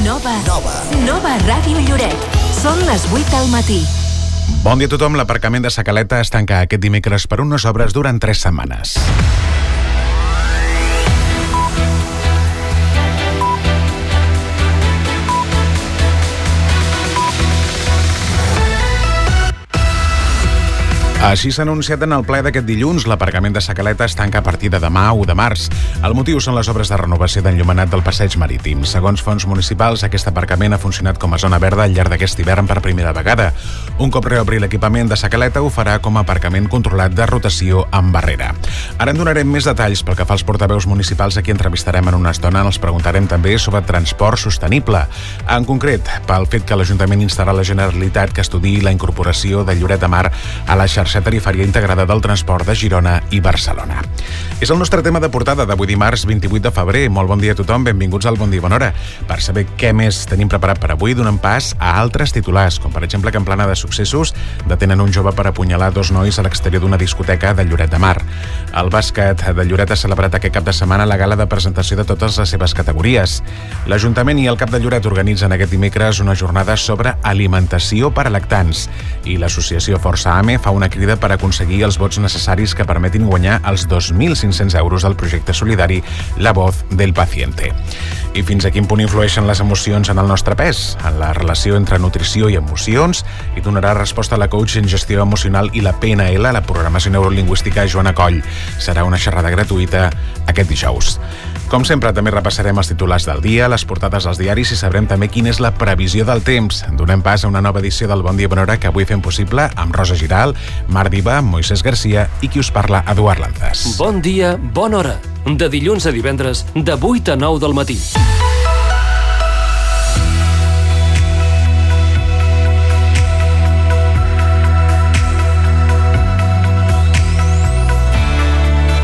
Nova. Nova. Nova Ràdio Lloret. Són les 8 del matí. Bon dia a tothom. L'aparcament de Sacaleta es tanca aquest dimecres per unes obres durant tres setmanes. Així s'ha anunciat en el ple d'aquest dilluns. L'aparcament de Sacaleta es tanca a partir de demà 1 de març. El motiu són les obres de renovació d'enllumenat del passeig marítim. Segons fons municipals, aquest aparcament ha funcionat com a zona verda al llarg d'aquest hivern per primera vegada. Un cop reobri l'equipament de Sacaleta ho farà com a aparcament controlat de rotació amb barrera. Ara en donarem més detalls pel que fa als portaveus municipals a qui entrevistarem en una estona. Els preguntarem també sobre transport sostenible. En concret, pel fet que l'Ajuntament instarà la Generalitat que estudi la incorporació de Lloret de Mar a la xarxa xarxa tarifària integrada del transport de Girona i Barcelona. És el nostre tema de portada d'avui dimarts 28 de febrer. Molt bon dia a tothom, benvinguts al Bon Dia Bona Hora. Per saber què més tenim preparat per avui, donem pas a altres titulars, com per exemple que en plana de successos detenen un jove per apunyalar dos nois a l'exterior d'una discoteca de Lloret de Mar. El bàsquet de Lloret ha celebrat aquest cap de setmana la gala de presentació de totes les seves categories. L'Ajuntament i el Cap de Lloret organitzen aquest dimecres una jornada sobre alimentació per a lactants i l'associació Força AME fa una crida per aconseguir els vots necessaris que permetin guanyar els 2.500 euros del projecte solidari La Voz del Paciente. I fins a quin punt influeixen les emocions en el nostre pes, en la relació entre nutrició i emocions, i donarà resposta a la coach en gestió emocional i la PNL, la programació neurolingüística Joana Coll. Serà una xerrada gratuïta aquest dijous. Com sempre, també repassarem els titulars del dia, les portades dels diaris i sabrem també quina és la previsió del temps. Donem pas a una nova edició del Bon Dia Bona Hora que avui fem possible amb Rosa Giral, Mar Diva, Moisés Garcia i qui us parla, Eduard Lanzas. Bon dia, bona hora. De dilluns a divendres, de 8 a 9 del matí.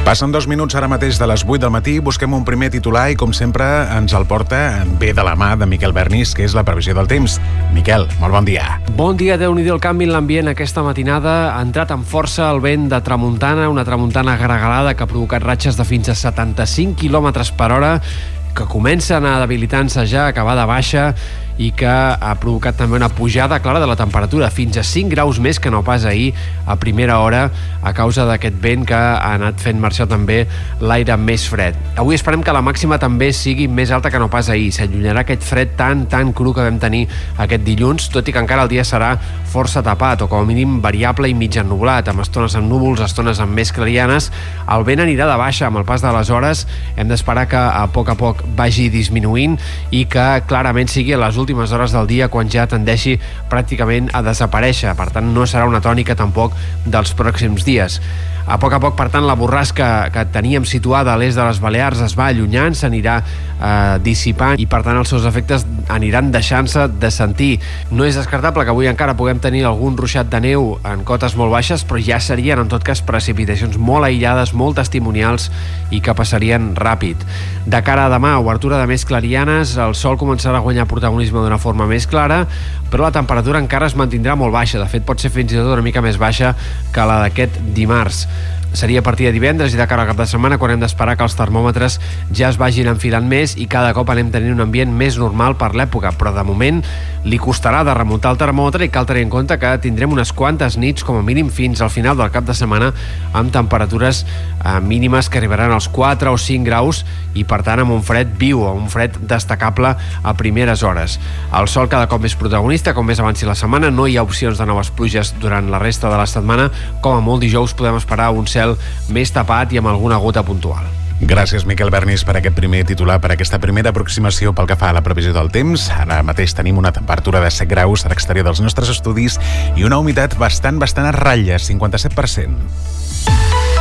Passen dos minuts ara mateix de les 8 del matí, busquem un primer titular i, com sempre, ens el porta bé de la mà de Miquel Bernis, que és la previsió del temps. Miquel, molt bon dia. Bon dia, déu nhi el canvi en l'ambient aquesta matinada. Ha entrat amb força el vent de tramuntana, una tramuntana gregalada que ha provocat ratxes de fins a 75 km per hora que comencen a debilitar-se ja, a acabar de baixa i que ha provocat també una pujada clara de la temperatura, fins a 5 graus més que no pas ahir a primera hora a causa d'aquest vent que ha anat fent marxar també l'aire més fred. Avui esperem que la màxima també sigui més alta que no pas ahir. S'allunyarà aquest fred tan, tan cru que vam tenir aquest dilluns, tot i que encara el dia serà força tapat o com a mínim variable i mig ennublat, amb estones amb núvols, estones amb més clarianes. El vent anirà de baixa amb el pas de les hores. Hem d'esperar que a poc a poc vagi disminuint i que clarament sigui a les últimes últimes hores del dia quan ja tendeixi pràcticament a desaparèixer. Per tant, no serà una tònica tampoc dels pròxims dies. A poc a poc, per tant, la borrasca que teníem situada a l'est de les Balears es va allunyant, s'anirà eh, dissipant i, per tant, els seus efectes aniran deixant-se de sentir. No és descartable que avui encara puguem tenir algun ruixat de neu en cotes molt baixes, però ja serien, en tot cas, precipitacions molt aïllades, molt testimonials i que passarien ràpid. De cara a demà, obertura de més clarianes, el sol començarà a guanyar protagonisme d'una forma més clara, però la temperatura encara es mantindrà molt baixa. De fet, pot ser fins i tot una mica més baixa que la d'aquest dimarts seria a partir de divendres i de cara al cap de setmana quan hem d'esperar que els termòmetres ja es vagin enfilant més i cada cop anem tenint un ambient més normal per l'època, però de moment li costarà de remuntar el termòmetre i cal tenir en compte que tindrem unes quantes nits com a mínim fins al final del cap de setmana amb temperatures eh, mínimes que arribaran als 4 o 5 graus i per tant amb un fred viu, un fred destacable a primeres hores. El sol cada cop més protagonista, com més avanci la setmana, no hi ha opcions de noves pluges durant la resta de la setmana, com a molt dijous podem esperar un més tapat i amb alguna gota puntual. Gràcies, Miquel Bernis, per aquest primer titular, per aquesta primera aproximació pel que fa a la previsió del temps. Ara mateix tenim una temperatura de 7 graus a l'exterior dels nostres estudis i una humitat bastant, bastant a ratlles, 57%.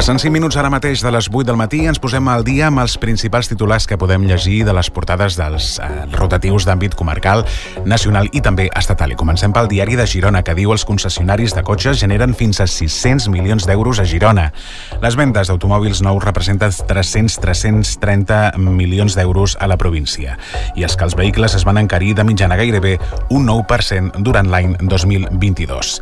Passen 5 minuts ara mateix de les 8 del matí ens posem al dia amb els principals titulars que podem llegir de les portades dels eh, rotatius d'àmbit comarcal, nacional i també estatal. I comencem pel diari de Girona, que diu els concessionaris de cotxes generen fins a 600 milions d'euros a Girona. Les vendes d'automòbils nous representen 300-330 milions d'euros a la província. I és que els vehicles es van encarir de mitjana gairebé un 9% durant l'any 2022.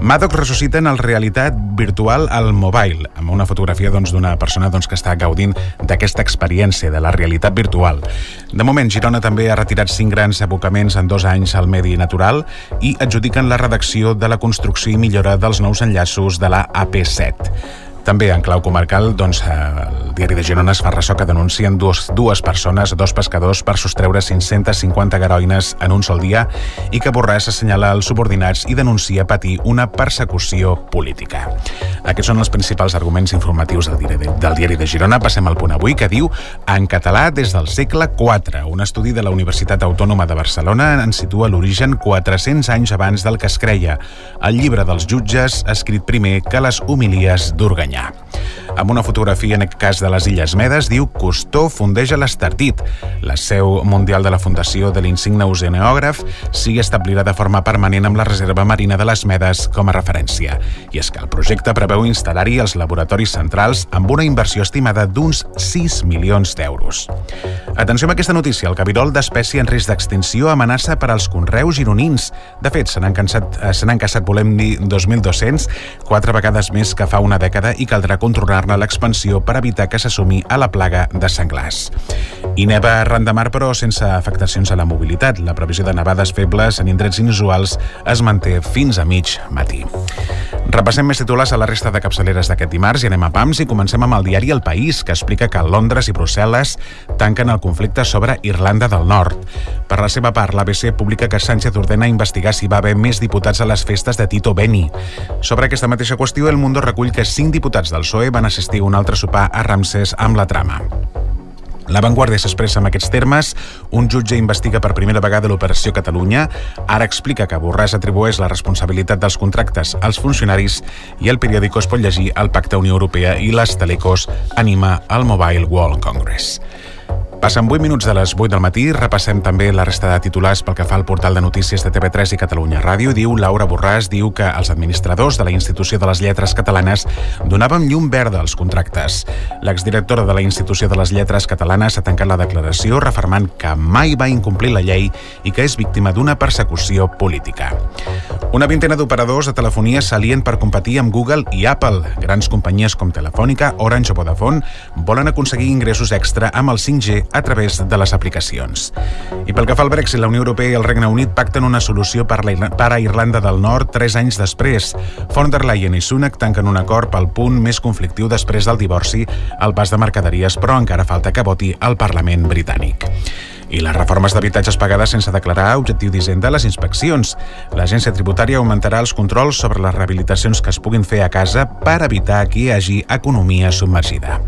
Madoc ressusciten el realitat virtual al mobile, amb una fotografia doncs, d'una doncs, persona doncs, que està gaudint d'aquesta experiència de la realitat virtual. De moment, Girona també ha retirat cinc grans abocaments en dos anys al medi natural i adjudiquen la redacció de la construcció i millora dels nous enllaços de la AP7. També en clau comarcal, doncs, eh, el diari de Girona es fa ressò que denuncien dues, dues persones, dos pescadors, per sostreure 550 garoines en un sol dia i que Borràs assenyala els subordinats i denuncia patir una persecució política. Aquests són els principals arguments informatius del diari de, del diari de Girona. Passem al punt avui, que diu En català des del segle IV. Un estudi de la Universitat Autònoma de Barcelona en situa l'origen 400 anys abans del que es creia. El llibre dels jutges, escrit primer que les homilies d'Urganyà. Ja. Amb una fotografia en aquest cas de les Illes Medes, diu Costó fundeja l'Estartit. La seu mundial de la Fundació de l'Insigne Oceanògraf s'hi establirà de forma permanent amb la reserva marina de les Medes com a referència. I és que el projecte preveu instal·lar-hi els laboratoris centrals amb una inversió estimada d'uns 6 milions d'euros. Atenció amb aquesta notícia. El cabirol d'espècie en risc d'extinció amenaça per als conreus gironins. De fet, se n'han eh, caçat, volem dir, 2.200, quatre vegades més que fa una dècada i caldrà controlar-ne l'expansió per evitar que s'assumi a la plaga de senglars. I neva arran de mar, però sense afectacions a la mobilitat. La previsió de nevades febles en indrets inusuals es manté fins a mig matí. Repassem més titulars a la resta de capçaleres d'aquest dimarts i anem a PAMS i comencem amb el diari El País, que explica que Londres i Brussel·les tanquen el conflicte sobre Irlanda del Nord. Per la seva part, l'ABC publica que Sánchez ordena investigar si va haver més diputats a les festes de Tito Beni. Sobre aquesta mateixa qüestió, El Mundo recull que cinc diputats del PSOE van assistir a un altre sopar a Ramsès amb la trama. La Vanguardia s'expressa en aquests termes. Un jutge investiga per primera vegada l'Operació Catalunya. Ara explica que Borràs atribueix la responsabilitat dels contractes als funcionaris i el periòdico es pot llegir el Pacte Unió Europea i les Telecos anima al Mobile World Congress. Passen 8 minuts de les 8 del matí, repassem també la resta de titulars pel que fa al portal de notícies de TV3 i Catalunya Ràdio. Diu Laura Borràs, diu que els administradors de la Institució de les Lletres Catalanes donaven llum verda als contractes. L'exdirectora de la Institució de les Lletres Catalanes ha tancat la declaració refermant que mai va incomplir la llei i que és víctima d'una persecució política. Una vintena d'operadors de telefonia s'alien per competir amb Google i Apple. Grans companyies com Telefònica, Orange o Vodafone volen aconseguir ingressos extra amb el 5G a través de les aplicacions. I pel que fa al Brexit, la Unió Europea i el Regne Unit pacten una solució per, la, per a Irlanda del Nord tres anys després. Von der Leyen i Sunak tanquen un acord pel punt més conflictiu després del divorci al pas de mercaderies, però encara falta que voti al Parlament britànic. I les reformes d'habitatges pagades sense declarar objectiu d'Hisenda a les inspeccions. L'agència tributària augmentarà els controls sobre les rehabilitacions que es puguin fer a casa per evitar que hi hagi economia submergida.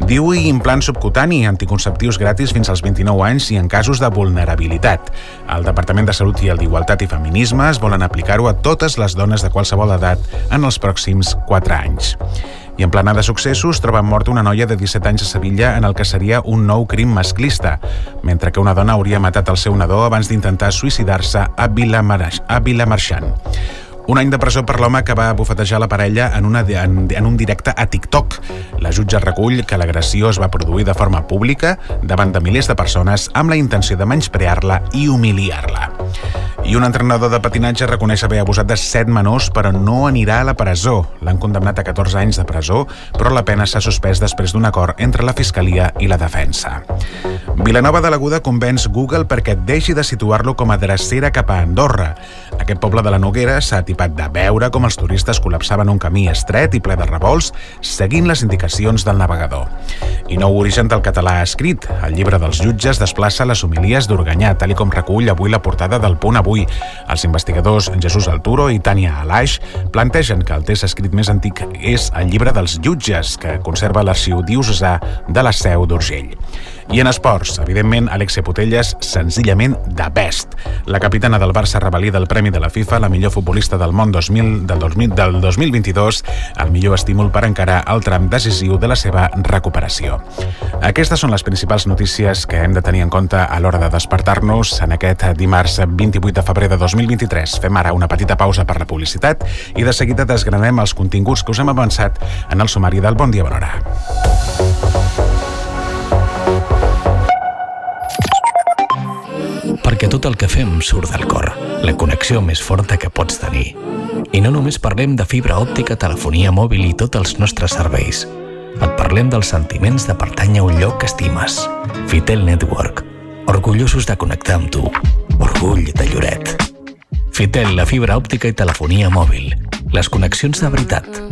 Diu i implant subcutani, anticonceptius gratis fins als 29 anys i en casos de vulnerabilitat. El Departament de Salut i el d'Igualtat i Feminismes volen aplicar-ho a totes les dones de qualsevol edat en els pròxims 4 anys. I en plana de successos troben morta una noia de 17 anys a Sevilla en el que seria un nou crim masclista, mentre que una dona hauria matat el seu nadó abans d'intentar suïcidar-se a Vilamarxant. Un any de presó per l'home que va bufetejar la parella en, una, en, en un directe a TikTok. La jutge recull que l'agressió es va produir de forma pública davant de milers de persones amb la intenció de menysprear-la i humiliar-la. I un entrenador de patinatge reconeix haver abusat de 7 menors, però no anirà a la presó. L'han condemnat a 14 anys de presó, però la pena s'ha suspès després d'un acord entre la Fiscalia i la Defensa. Vilanova de l'Aguda convenç Google perquè deixi de situar-lo com a drecera cap a Andorra. Aquest poble de la Noguera s'ha atipat de veure com els turistes col·lapsaven un camí estret i ple de revolts, seguint les indicacions del navegador. I nou origen del català escrit. El llibre dels jutges desplaça les homilies d'Organyà, tal com recull avui la portada del Punt Avui. Els investigadors Jesús Alturo i Tània Alaix plantegen que el test escrit més antic és el llibre dels jutges, que conserva l'arxiu diocesà de la Seu d'Urgell. I en esports, evidentment, Alexia Putelles, senzillament de best. La capitana del Barça revalida el Premi de la FIFA, la millor futbolista del món 2000, del, 2000, del 2022, el millor estímul per encarar el tram decisiu de la seva recuperació. Aquestes són les principals notícies que hem de tenir en compte a l'hora de despertar-nos en aquest dimarts 28 de febrer de 2023. Fem ara una petita pausa per la publicitat i de seguida desgranem els continguts que us hem avançat en el sumari del Bon Dia Bon Perquè tot el que fem surt del cor, la connexió més forta que pots tenir. I no només parlem de fibra òptica, telefonia mòbil i tots els nostres serveis. Et parlem dels sentiments de pertànyer a un lloc que estimes. Fitel Network. Orgullosos de connectar amb tu. Orgull de Lloret. Fitel, la fibra òptica i telefonia mòbil. Les connexions de veritat.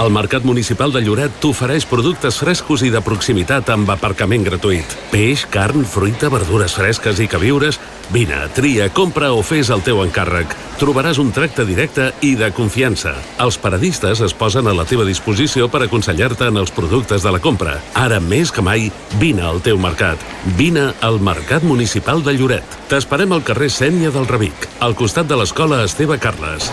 El Mercat Municipal de Lloret t'ofereix productes frescos i de proximitat amb aparcament gratuït. Peix, carn, fruita, verdures fresques i queviures... Vine, tria, compra o fes el teu encàrrec. Trobaràs un tracte directe i de confiança. Els paradistes es posen a la teva disposició per aconsellar-te en els productes de la compra. Ara més que mai, vine al teu mercat. Vine al Mercat Municipal de Lloret. T'esperem al carrer Sènia del Revic, al costat de l'escola Esteve Carles.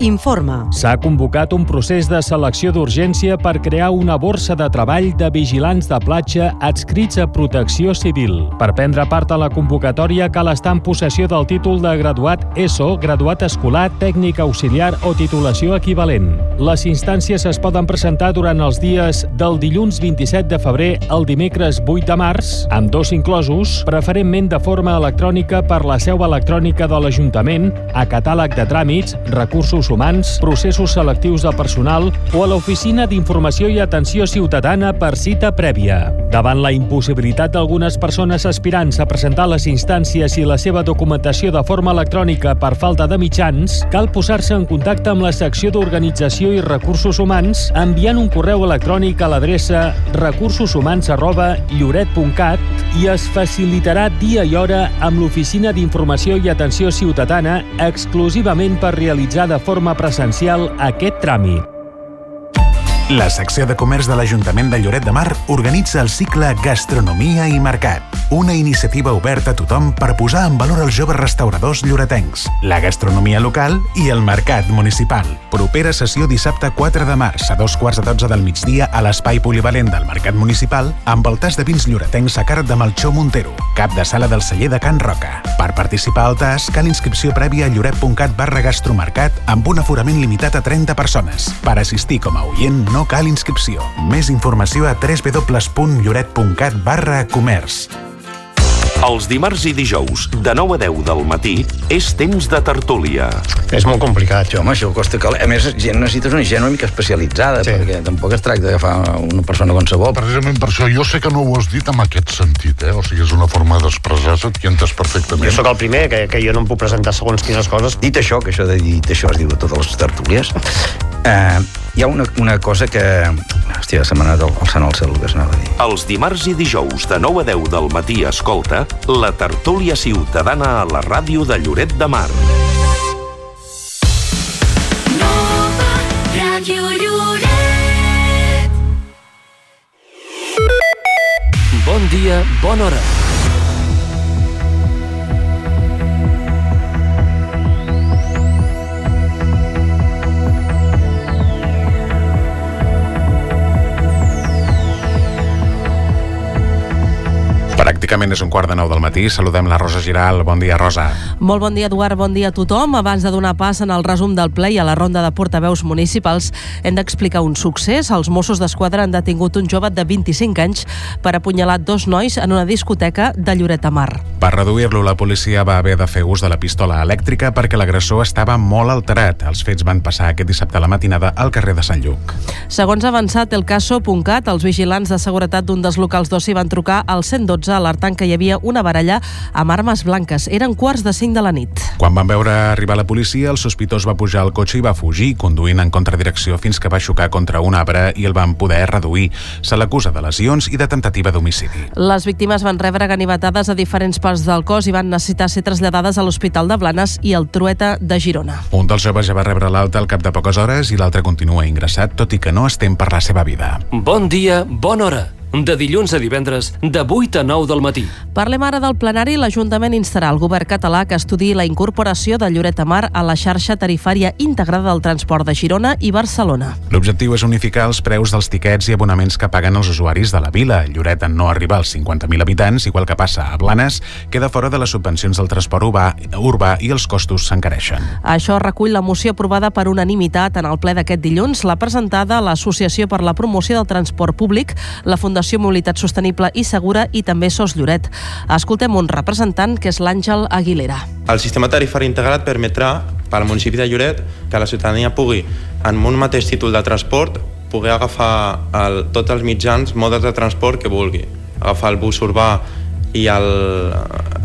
informa. S'ha convocat un procés de selecció d'urgència per crear una borsa de treball de vigilants de platja adscrits a Protecció Civil. Per prendre part a la convocatòria cal estar en possessió del títol de graduat ESO, graduat escolar, tècnic auxiliar o titulació equivalent. Les instàncies es poden presentar durant els dies del dilluns 27 de febrer al dimecres 8 de març, amb dos inclosos, preferentment de forma electrònica per la seu electrònica de l'Ajuntament, a catàleg de tràmits, recursos humans, processos selectius de personal o a l'Oficina d'Informació i Atenció Ciutadana per cita prèvia. Davant la impossibilitat d'algunes persones aspirants a presentar les instàncies i la seva documentació de forma electrònica per falta de mitjans, cal posar-se en contacte amb la secció d'Organització i Recursos Humans enviant un correu electrònic a l'adreça recursoshumans.lloret.cat i es facilitarà dia i hora amb l'Oficina d'Informació i Atenció Ciutadana exclusivament per realitzar de forma presencial aquest tràmit. La secció de comerç de l'Ajuntament de Lloret de Mar organitza el cicle Gastronomia i Mercat, una iniciativa oberta a tothom per posar en valor els joves restauradors lloretencs, la gastronomia local i el mercat municipal. Propera sessió dissabte 4 de març a dos quarts de dotze del migdia a l'espai polivalent del Mercat Municipal amb el tas de vins lloretencs a càrrec de Melchor Montero, cap de sala del celler de Can Roca. Per participar al tas cal inscripció prèvia a lloret.cat barra gastromercat amb un aforament limitat a 30 persones. Per assistir com a oient no cal inscripció. Més informació a www.lloret.cat barra comerç. Els dimarts i dijous, de 9 a 10 del matí, és temps de tertúlia. És molt complicat, jo, home, això costa que... A més, gent, necessites una gent una mica especialitzada, sí. perquè tampoc es tracta d'agafar una persona qualsevol. Precisament per això, jo sé que no ho has dit en aquest sentit, eh? o sigui, és una forma d'expressar-se, t'hi entes perfectament. Jo sóc el primer, que, que jo no em puc presentar segons quines coses. Dit això, que això de dit això es diu a totes les tertúlies, eh, hi ha una, una cosa que... Hòstia, se m'ha anat el, el sant al cel, el que s'anava a dir. Els dimarts i dijous, de 9 a 10 del matí, escolta la tertúlia ciutadana a la ràdio de Lloret de Mar. Ràdio Lloret. Bon dia, bona hora. Pràcticament és un quart de nou del matí. Saludem la Rosa Giral. Bon dia, Rosa. Molt bon dia, Eduard. Bon dia a tothom. Abans de donar pas en el resum del ple i a la ronda de portaveus municipals, hem d'explicar un succés. Els Mossos d'Esquadra han detingut un jove de 25 anys per apunyalar dos nois en una discoteca de Lloret de Mar. Per reduir-lo, la policia va haver de fer ús de la pistola elèctrica perquè l'agressor estava molt alterat. Els fets van passar aquest dissabte a la matinada al carrer de Sant Lluc. Segons avançat el caso.cat, els vigilants de seguretat d'un dels locals d'oci van trucar al 112 alertant que hi havia una baralla amb armes blanques. Eren quarts de 5 de la nit. Quan van veure arribar la policia, el sospitós va pujar al cotxe i va fugir, conduint en contradirecció fins que va xocar contra un arbre i el van poder reduir. Se l'acusa de lesions i de tentativa d'homicidi. Les víctimes van rebre ganivetades a diferents parts del cos i van necessitar ser traslladades a l'Hospital de Blanes i al Trueta de Girona. Un dels joves ja va rebre l'alta al cap de poques hores i l'altre continua ingressat, tot i que no es tem per la seva vida. Bon dia, bona hora. De dilluns a divendres, de 8 a 9 del matí. Parlem ara del plenari. L'Ajuntament instarà el govern català que estudi la incorporació de Lloret de Mar a la xarxa tarifària integrada del transport de Girona i Barcelona. L'objectiu és unificar els preus dels tiquets i abonaments que paguen els usuaris de la vila. Lloret en no arriba als 50.000 habitants, igual que passa a Blanes, queda fora de les subvencions del transport urbà, urbà i els costos s'encareixen. Això recull la moció aprovada per unanimitat en el ple d'aquest dilluns, la presentada a l'Associació per la Promoció del Transport Públic, la Fundació Mobilitat Sostenible i Segura i també SOS Lloret. Escoltem un representant que és l'Àngel Aguilera. El sistema tarifari integrat permetrà per al municipi de Lloret que la ciutadania pugui, en un mateix títol de transport, poder agafar el, tots els mitjans, modes de transport que vulgui. Agafar el bus urbà i el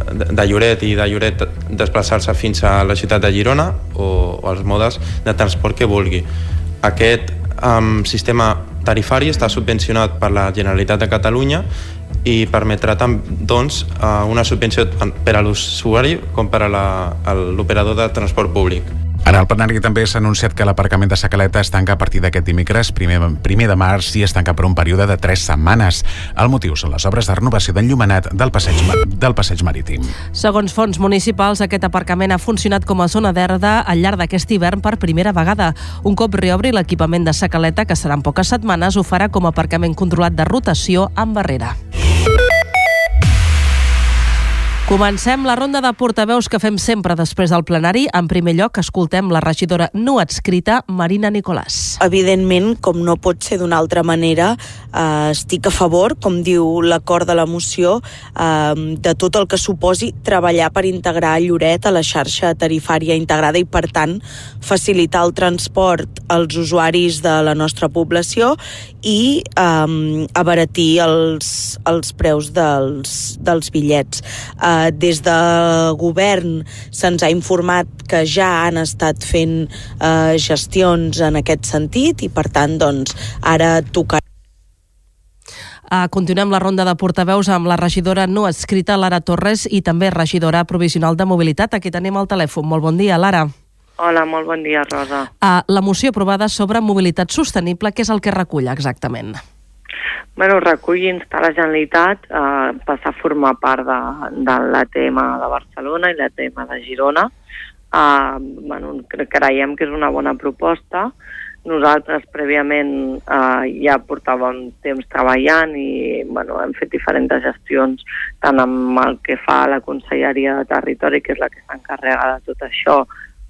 de Lloret i de Lloret desplaçar-se fins a la ciutat de Girona o, o els modes de transport que vulgui. Aquest um, sistema tarifari està subvencionat per la Generalitat de Catalunya i permetrà doncs, una subvenció per a l'usuari com per a l'operador de transport públic. En el plenari també s'ha anunciat que l'aparcament de Sacaleta es tanca a partir d'aquest dimecres, primer, primer de març, i es tanca per un període de 3 setmanes. El motiu són les obres de renovació d'enllumenat del, passeig, del passeig marítim. Segons fons municipals, aquest aparcament ha funcionat com a zona verda al llarg d'aquest hivern per primera vegada. Un cop reobri l'equipament de Sacaleta, que serà en poques setmanes, ho farà com a aparcament controlat de rotació amb barrera. Comencem la ronda de portaveus que fem sempre després del plenari. En primer lloc, escoltem la regidora no adscrita, Marina Nicolàs. Evidentment, com no pot ser d'una altra manera, eh, estic a favor, com diu l'acord de la moció, eh, de tot el que suposi treballar per integrar Lloret a la xarxa tarifària integrada i, per tant, facilitar el transport als usuaris de la nostra població i eh, abaratir els, els preus dels, dels bitllets. Eh, des de govern se'ns ha informat que ja han estat fent eh, gestions en aquest sentit i per tant doncs ara tocarà Uh, continuem la ronda de portaveus amb la regidora no escrita Lara Torres i també regidora provisional de mobilitat. Aquí tenim el telèfon. Molt bon dia, Lara. Hola, molt bon dia, Rosa. Uh, la moció aprovada sobre mobilitat sostenible, què és el que recull exactament? Bueno, recull instar la Generalitat a eh, passar a formar part de, de l'ATM de Barcelona i l'ATM de Girona. Uh, bueno, creiem que és una bona proposta. Nosaltres prèviament uh, ja portàvem temps treballant i bueno, hem fet diferents gestions tant amb el que fa la Conselleria de Territori, que és la que s'encarrega de tot això,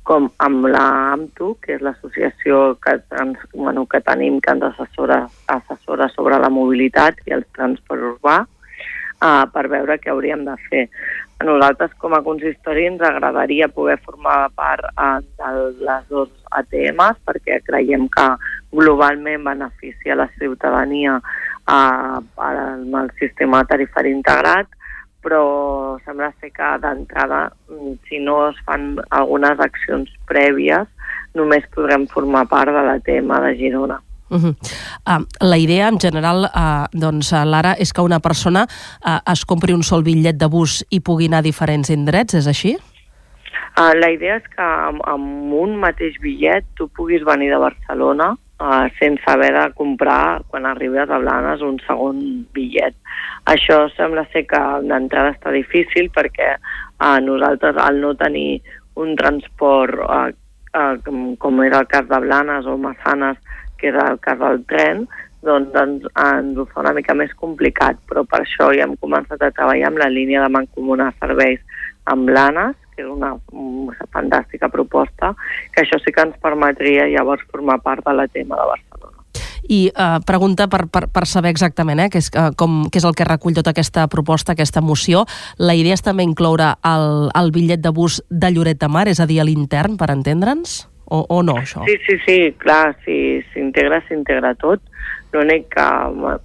com amb la AMTU, que és l'associació que, ens, bueno, que tenim que ens assessora, assessora sobre la mobilitat i el transport urbà, uh, per veure què hauríem de fer. A nosaltres, com a consistori, ens agradaria poder formar part uh, de les dues ATMs perquè creiem que globalment beneficia la ciutadania uh, amb el sistema tarifari integrat però sembla ser que d'entrada, mm, si no es fan algunes accions prèvies, només podrem formar part de la tema de Girona. Uh -huh. uh, la idea en general, uh, doncs, uh, Lara, és que una persona uh, es compri un sol bitllet de bus i pugui anar a diferents indrets, és així? Uh, la idea és que amb, amb un mateix bitllet tu puguis venir de Barcelona uh, sense haver de comprar, quan arribes a Blanes, un segon bitllet. Això sembla ser que d'entrada està difícil perquè uh, nosaltres, al no tenir un transport uh, uh, com, era el cas de Blanes o Massanes, que era el cas del tren, doncs ens, ens ho fa una mica més complicat, però per això ja hem començat a treballar amb la línia de mancomunar serveis amb l'ANAS, que és una, una fantàstica proposta, que això sí que ens permetria llavors formar part de la tema de Barcelona. I uh, pregunta per, per, per saber exactament eh, què, és, uh, com, què és el que recull tota aquesta proposta, aquesta moció. La idea és també incloure el, el bitllet de bus de Lloret de Mar, és a dir, a l'intern, per entendre'ns? O, o no, això? Sí, sí, sí, clar, si s'integra, s'integra tot. L'únic que,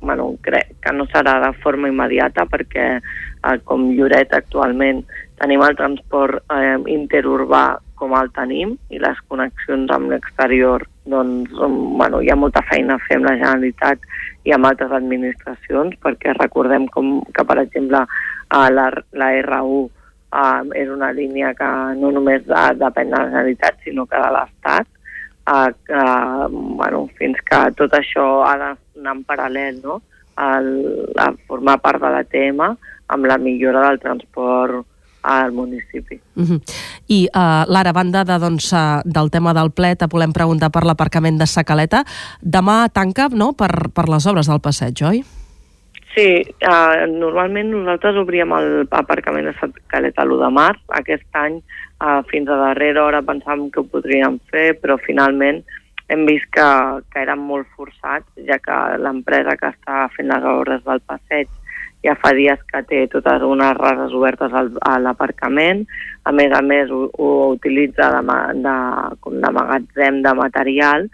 bueno, crec que no serà de forma immediata perquè eh, com Lloret actualment tenim el transport eh, interurbà com el tenim i les connexions amb l'exterior doncs, bueno, hi ha molta feina a fer amb la Generalitat i amb altres administracions perquè recordem com que, per exemple, eh, la, la R1 eh, és una línia que no només de, depèn de la Generalitat sinó que de l'Estat eh, eh, bueno, fins que tot això ha d'anar en paral·lel no? El, a formar part de la tema amb la millora del transport al municipi. Uh -huh. I, uh, Lara, a banda de, doncs, uh, del tema del ple, te volem preguntar per l'aparcament de Sacaleta. Demà tanca no? per, per les obres del passeig, oi? Sí, uh, normalment nosaltres obríem l'aparcament de Sacaleta l'1 de març. Aquest any, uh, fins a darrera hora, pensàvem que ho podríem fer, però finalment hem vist que, que eren molt forçats, ja que l'empresa que està fent les obres del passeig ja fa dies que té totes unes rases obertes al, a l'aparcament, a més a més ho, ho utilitza de, de, com de magatzem de material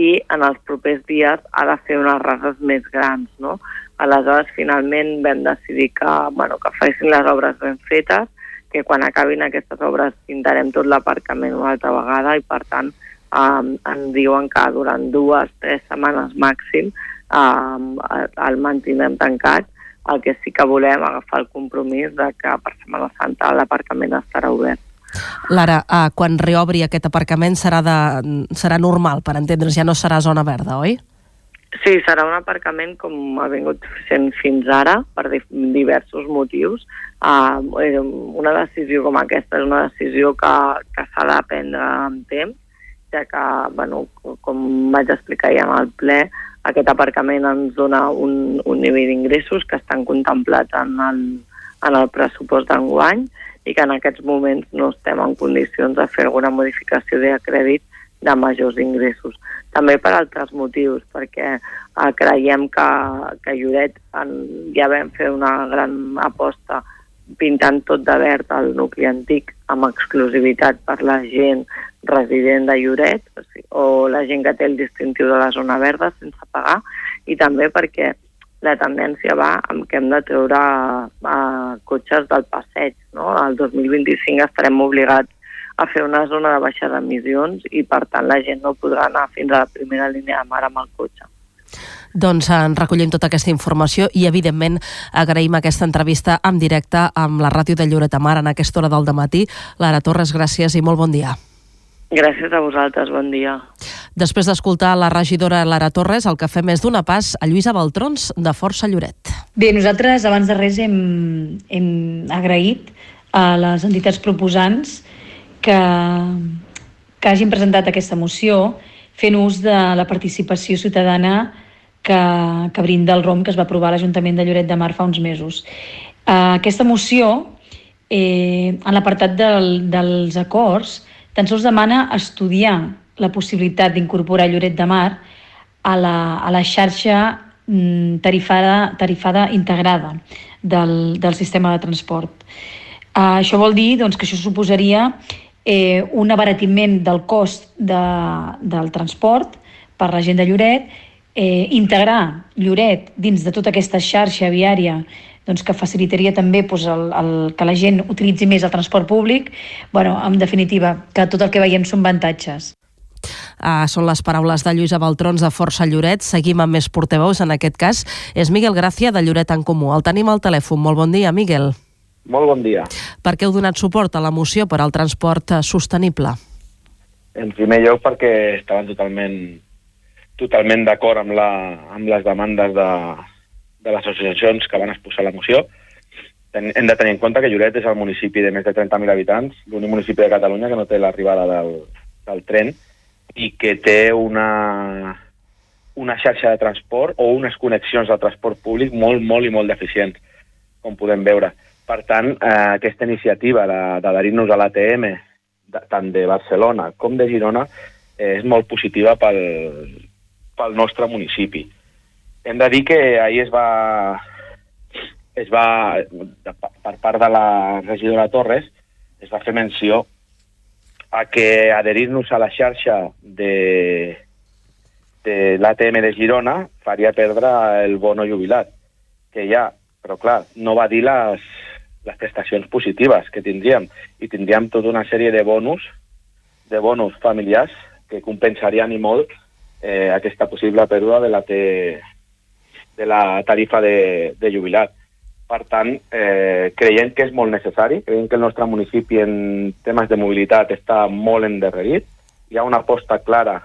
i en els propers dies ha de fer unes rases més grans, no? Aleshores, finalment vam decidir que, bueno, que fessin les obres ben fetes, que quan acabin aquestes obres pintarem tot l'aparcament una altra vegada i, per tant, um, ens diuen que durant dues, tres setmanes màxim um, el mantindrem tancat el que sí que volem agafar el compromís de que per Setmana Santa l'aparcament estarà obert. Lara, uh, quan reobri aquest aparcament serà, de, serà normal, per entendre's, ja no serà zona verda, oi? Sí, serà un aparcament com ha vingut sent fins ara, per diversos motius. Uh, una decisió com aquesta és una decisió que, que s'ha de prendre amb temps, ja que, bueno, com vaig explicar ja en el ple, aquest aparcament ens dona un, un nivell d'ingressos que estan contemplats en el, en el pressupost d'enguany i que en aquests moments no estem en condicions de fer alguna modificació de crèdit de majors ingressos. També per altres motius, perquè eh, creiem que, que Lloret en, ja vam fer una gran aposta pintant tot de verd el nucli antic amb exclusivitat per la gent resident de Lloret o, sigui, o la gent que té el distintiu de la zona verda sense pagar i també perquè la tendència va amb que hem de treure uh, cotxes del passeig. No? El 2025 estarem obligats a fer una zona de baixes emissions i, per tant, la gent no podrà anar fins a la primera línia de mar amb el cotxe. Doncs en recollim tota aquesta informació i, evidentment, agraïm aquesta entrevista en directe amb la ràdio de Lloret Mar en aquesta hora del matí. Lara Torres, gràcies i molt bon dia. Gràcies a vosaltres, bon dia. Després d'escoltar la regidora Lara Torres, el que fem és donar pas a Lluïsa Baltrons, de Força Lloret. Bé, nosaltres abans de res hem, hem agraït a les entitats proposants que, que hagin presentat aquesta moció fent ús de la participació ciutadana que, que brinda el ROM que es va aprovar a l'Ajuntament de Lloret de Mar fa uns mesos. Uh, aquesta moció, eh, en l'apartat del, dels acords, tan sols demana estudiar la possibilitat d'incorporar Lloret de Mar a la, a la xarxa mm, tarifada, tarifada integrada del, del sistema de transport. Uh, això vol dir doncs, que això suposaria eh, un abaratiment del cost de, del transport per la gent de Lloret eh, integrar Lloret dins de tota aquesta xarxa viària doncs, que facilitaria també doncs, el, el, que la gent utilitzi més el transport públic, bueno, en definitiva, que tot el que veiem són avantatges. Uh, són les paraules de Lluïsa Baltrons de Força Lloret. Seguim amb més portaveus, en aquest cas és Miguel Gràcia de Lloret en Comú. El tenim al telèfon. Molt bon dia, Miguel. Molt bon dia. Per què heu donat suport a la moció per al transport sostenible? En primer lloc perquè estaven totalment totalment d'acord amb, la, amb les demandes de, de les associacions que van exposar la moció. Hem de tenir en compte que Lloret és el municipi de més de 30.000 habitants, l'únic municipi de Catalunya que no té l'arribada del, del tren i que té una, una xarxa de transport o unes connexions de transport públic molt, molt i molt deficients, com podem veure. Per tant, eh, aquesta iniciativa d'adherir-nos a l'ATM, tant de Barcelona com de Girona, eh, és molt positiva pel, pel nostre municipi. Hem de dir que ahir es va, es va per part de la regidora Torres, es va fer menció a que adherir-nos a la xarxa de, de l'ATM de Girona faria perdre el bono jubilat, que ha, però clar, no va dir les, les prestacions positives que tindríem, i tindríem tota una sèrie de bonus, de bonus familiars que compensarien i molt eh, aquesta possible pèrdua de la, te, de la tarifa de, de jubilat. Per tant, eh, creiem que és molt necessari, creiem que el nostre municipi en temes de mobilitat està molt endarrerit, hi ha una aposta clara,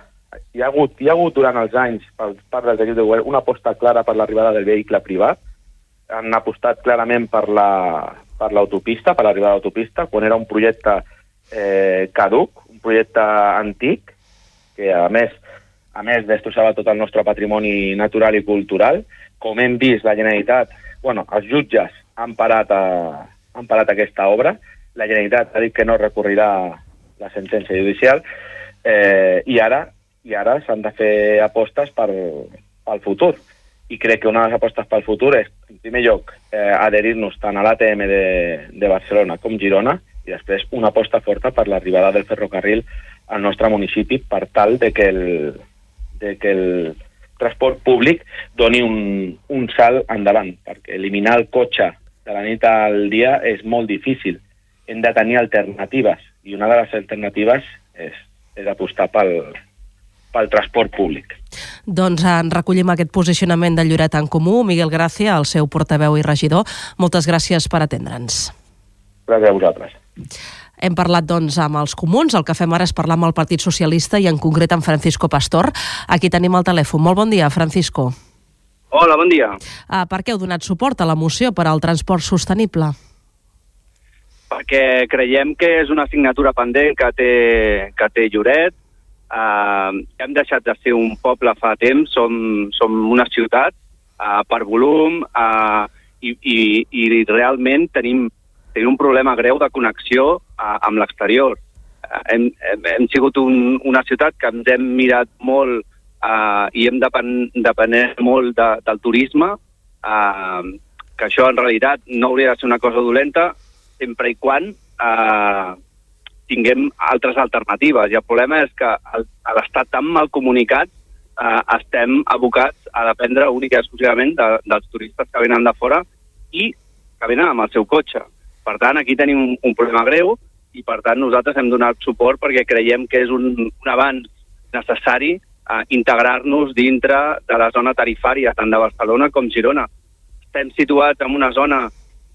hi ha hagut, hi ha hagut durant els anys, per part equips de govern, una aposta clara per l'arribada del vehicle privat, han apostat clarament per la per l'autopista, per l'arribada de l'autopista, quan era un projecte eh, caduc, un projecte antic, que a més a més destrossava tot el nostre patrimoni natural i cultural. Com hem vist, la Generalitat, bueno, els jutges han parat, a, han parat aquesta obra, la Generalitat ha dit que no recorrirà la sentència judicial, eh, i ara i ara s'han de fer apostes per, pel futur. I crec que una de les apostes pel futur és, en primer lloc, eh, adherir-nos tant a l'ATM de, de Barcelona com Girona, i després una aposta forta per l'arribada del ferrocarril al nostre municipi per tal de que el, de que el transport públic doni un, un salt endavant, perquè eliminar el cotxe de la nit al dia és molt difícil. Hem de tenir alternatives, i una de les alternatives és, és apostar pel, pel transport públic. Doncs en recollim aquest posicionament de Lloret en Comú. Miguel Gràcia, el seu portaveu i regidor, moltes gràcies per atendre'ns. Gràcies a vosaltres. Hem parlat doncs, amb els comuns, el que fem ara és parlar amb el Partit Socialista i en concret amb Francisco Pastor. Aquí tenim el telèfon. Molt bon dia, Francisco. Hola, bon dia. Uh, per què heu donat suport a la moció per al transport sostenible? Perquè creiem que és una assignatura pendent que té, que té Lloret. Uh, hem deixat de ser un poble fa temps, som, som una ciutat uh, per volum uh, i, i, i realment tenim, tenim un problema greu de connexió uh, amb l'exterior. Uh, hem, hem, hem sigut un, una ciutat que ens hem mirat molt uh, i hem depen, depenent molt de, del turisme, uh, que això en realitat no hauria de ser una cosa dolenta, sempre i quan eh, tinguem altres alternatives. I el problema és que a l'estat tan mal comunicat eh, estem abocats a dependre únic i exclusivament de, dels turistes que venen de fora i que venen amb el seu cotxe. Per tant, aquí tenim un, un problema greu i, per tant, nosaltres hem donat suport perquè creiem que és un, un avanç necessari eh, integrar-nos dintre de la zona tarifària, tant de Barcelona com Girona. Estem situats en una zona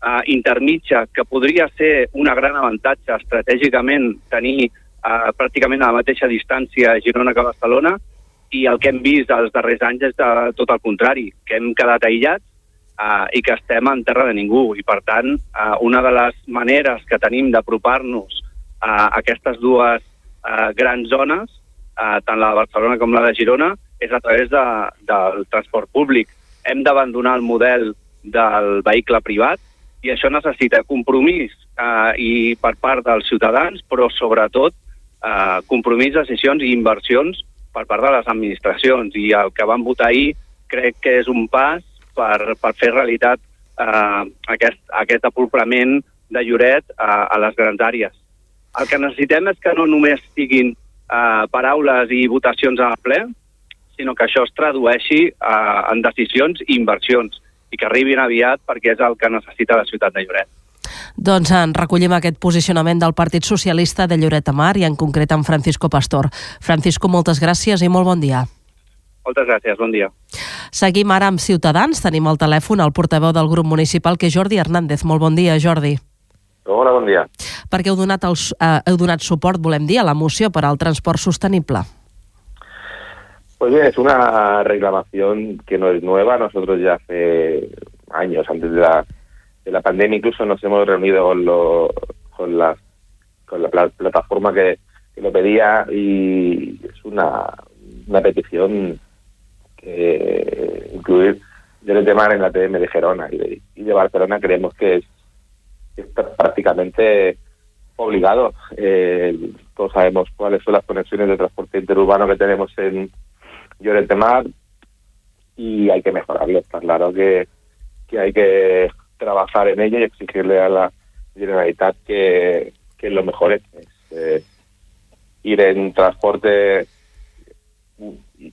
uh, intermitja, que podria ser una gran avantatge estratègicament tenir uh, pràcticament a la mateixa distància Girona que Barcelona, i el que hem vist els darrers anys és de tot el contrari, que hem quedat aïllats uh, i que estem en terra de ningú. I, per tant, uh, una de les maneres que tenim d'apropar-nos a aquestes dues uh, grans zones, uh, tant la de Barcelona com la de Girona, és a través de, del transport públic. Hem d'abandonar el model del vehicle privat, i això necessita compromís eh, i per part dels ciutadans, però sobretot eh, compromís, decisions i inversions per part de les administracions. I el que vam votar ahir crec que és un pas per, per fer realitat eh, aquest, aquest apolprament de Lloret eh, a les grans àrees. El que necessitem és que no només siguin eh, paraules i votacions al ple, sinó que això es tradueixi eh, en decisions i inversions i que arribin aviat perquè és el que necessita la ciutat de Lloret. Doncs en recollim aquest posicionament del Partit Socialista de Lloret de Mar i en concret amb Francisco Pastor. Francisco, moltes gràcies i molt bon dia. Moltes gràcies, bon dia. Seguim ara amb Ciutadans. Tenim al telèfon el portaveu del grup municipal, que és Jordi Hernández. Molt bon dia, Jordi. Hola, bon dia. Perquè heu donat, els, eh, heu donat suport, volem dir, a la moció per al transport sostenible. Pues bien, es una reclamación que no es nueva. Nosotros ya hace años, antes de la, de la pandemia, incluso nos hemos reunido con, lo, con, la, con la pla- plataforma que, que lo pedía y es una, una petición eh, incluir Lloret de Mar en la TM de Gerona y de, y de Barcelona creemos que es, prácticamente obligado. Eh, todos sabemos cuáles son las conexiones de transporte interurbano que tenemos en Lloret de Mar y hay que mejorarlo. Está claro que, hay que trabajar en ello y exigirle a la Generalitat que, lo mejore. Es, eh, ir en transporte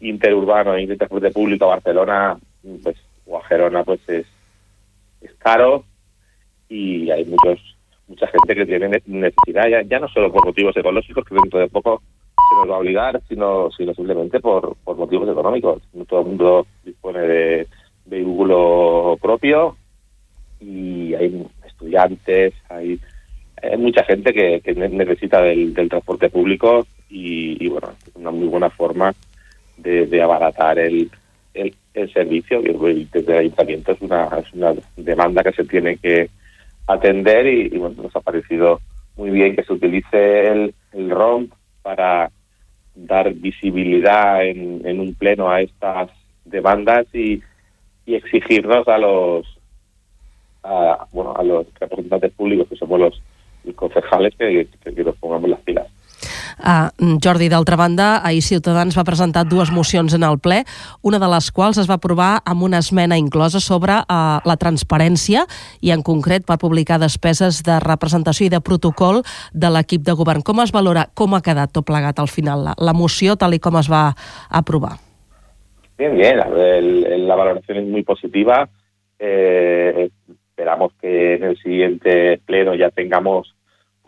interurbano y de transporte público a Barcelona pues, o a Gerona pues es, caro y hay muchos mucha gente que tiene ne- necesidad ya, ya no solo por motivos ecológicos que dentro de poco se nos va a obligar sino sino simplemente por, por motivos económicos. No todo el mundo dispone de vehículo propio y hay estudiantes hay mucha gente que, que ne- necesita del, del transporte público y, y, bueno, es una muy buena forma de, abaratar el, el, servicio. Y desde el ayuntamiento es una, es una demanda que se tiene que atender y, bueno, nos ha parecido muy bien que se utilice el, el ROM para dar visibilidad en, en un pleno a estas demandas y, y exigirnos a los a, bueno, a los representantes públicos que somos los, los concejales que, que, que nos pongamos las pilas. Uh, Jordi, d'altra banda, ahir Ciutadans va presentar dues mocions en el ple, una de les quals es va aprovar amb una esmena inclosa sobre uh, la transparència i, en concret, per publicar despeses de representació i de protocol de l'equip de govern. Com es valora, com ha quedat tot plegat al final, la, la moció tal i com es va aprovar? Bien, bien, el- la valoración es muy positiva. Eh, esperamos que en el siguiente pleno ya tengamos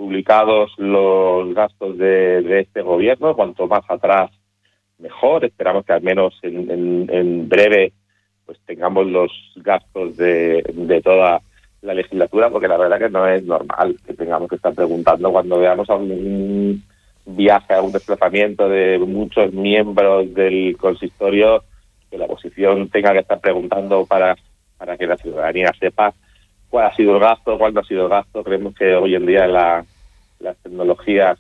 publicados los gastos de, de este gobierno, cuanto más atrás mejor. Esperamos que al menos en, breve pues tengamos los gastos de, de toda la legislatura, porque la verdad que no es normal que tengamos que estar preguntando cuando veamos a un viaje, a un desplazamiento de muchos miembros del consistorio, que la oposición tenga que estar preguntando para, para que la ciudadanía sepa cuál ha sido el gasto, cuándo ha sido el gasto. Creemos que hoy en día la- las tecnologías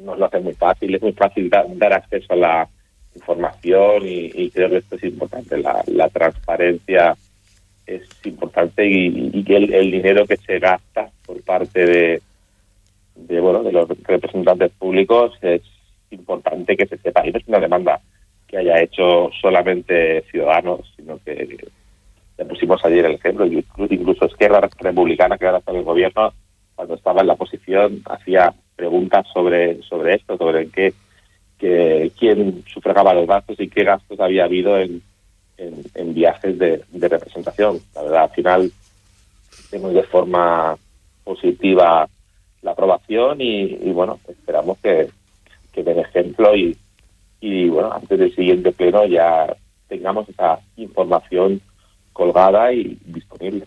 nos lo hacen muy fácil, es muy fácil da- dar acceso a la información y, y creo que esto es importante. La, transparencia es importante y, que el, dinero que se gasta por parte de, bueno de los representantes públicos es importante que se sepa y no es una demanda que haya hecho solamente ciudadanos sino que le pusimos ayer el ejemplo incluso, incluso Esquerra Republicana que ahora está en el gobierno cuando estaba en la oposición hacía preguntas sobre sobre esto sobre qué que quién sufragaba los gastos y qué gastos había habido en, en, viajes de, de representación. La verdad, al final vemos de forma positiva la aprobación y, y, bueno, esperamos que, que den ejemplo y, y bueno, antes del siguiente pleno ya tengamos esa información colgada y disponible.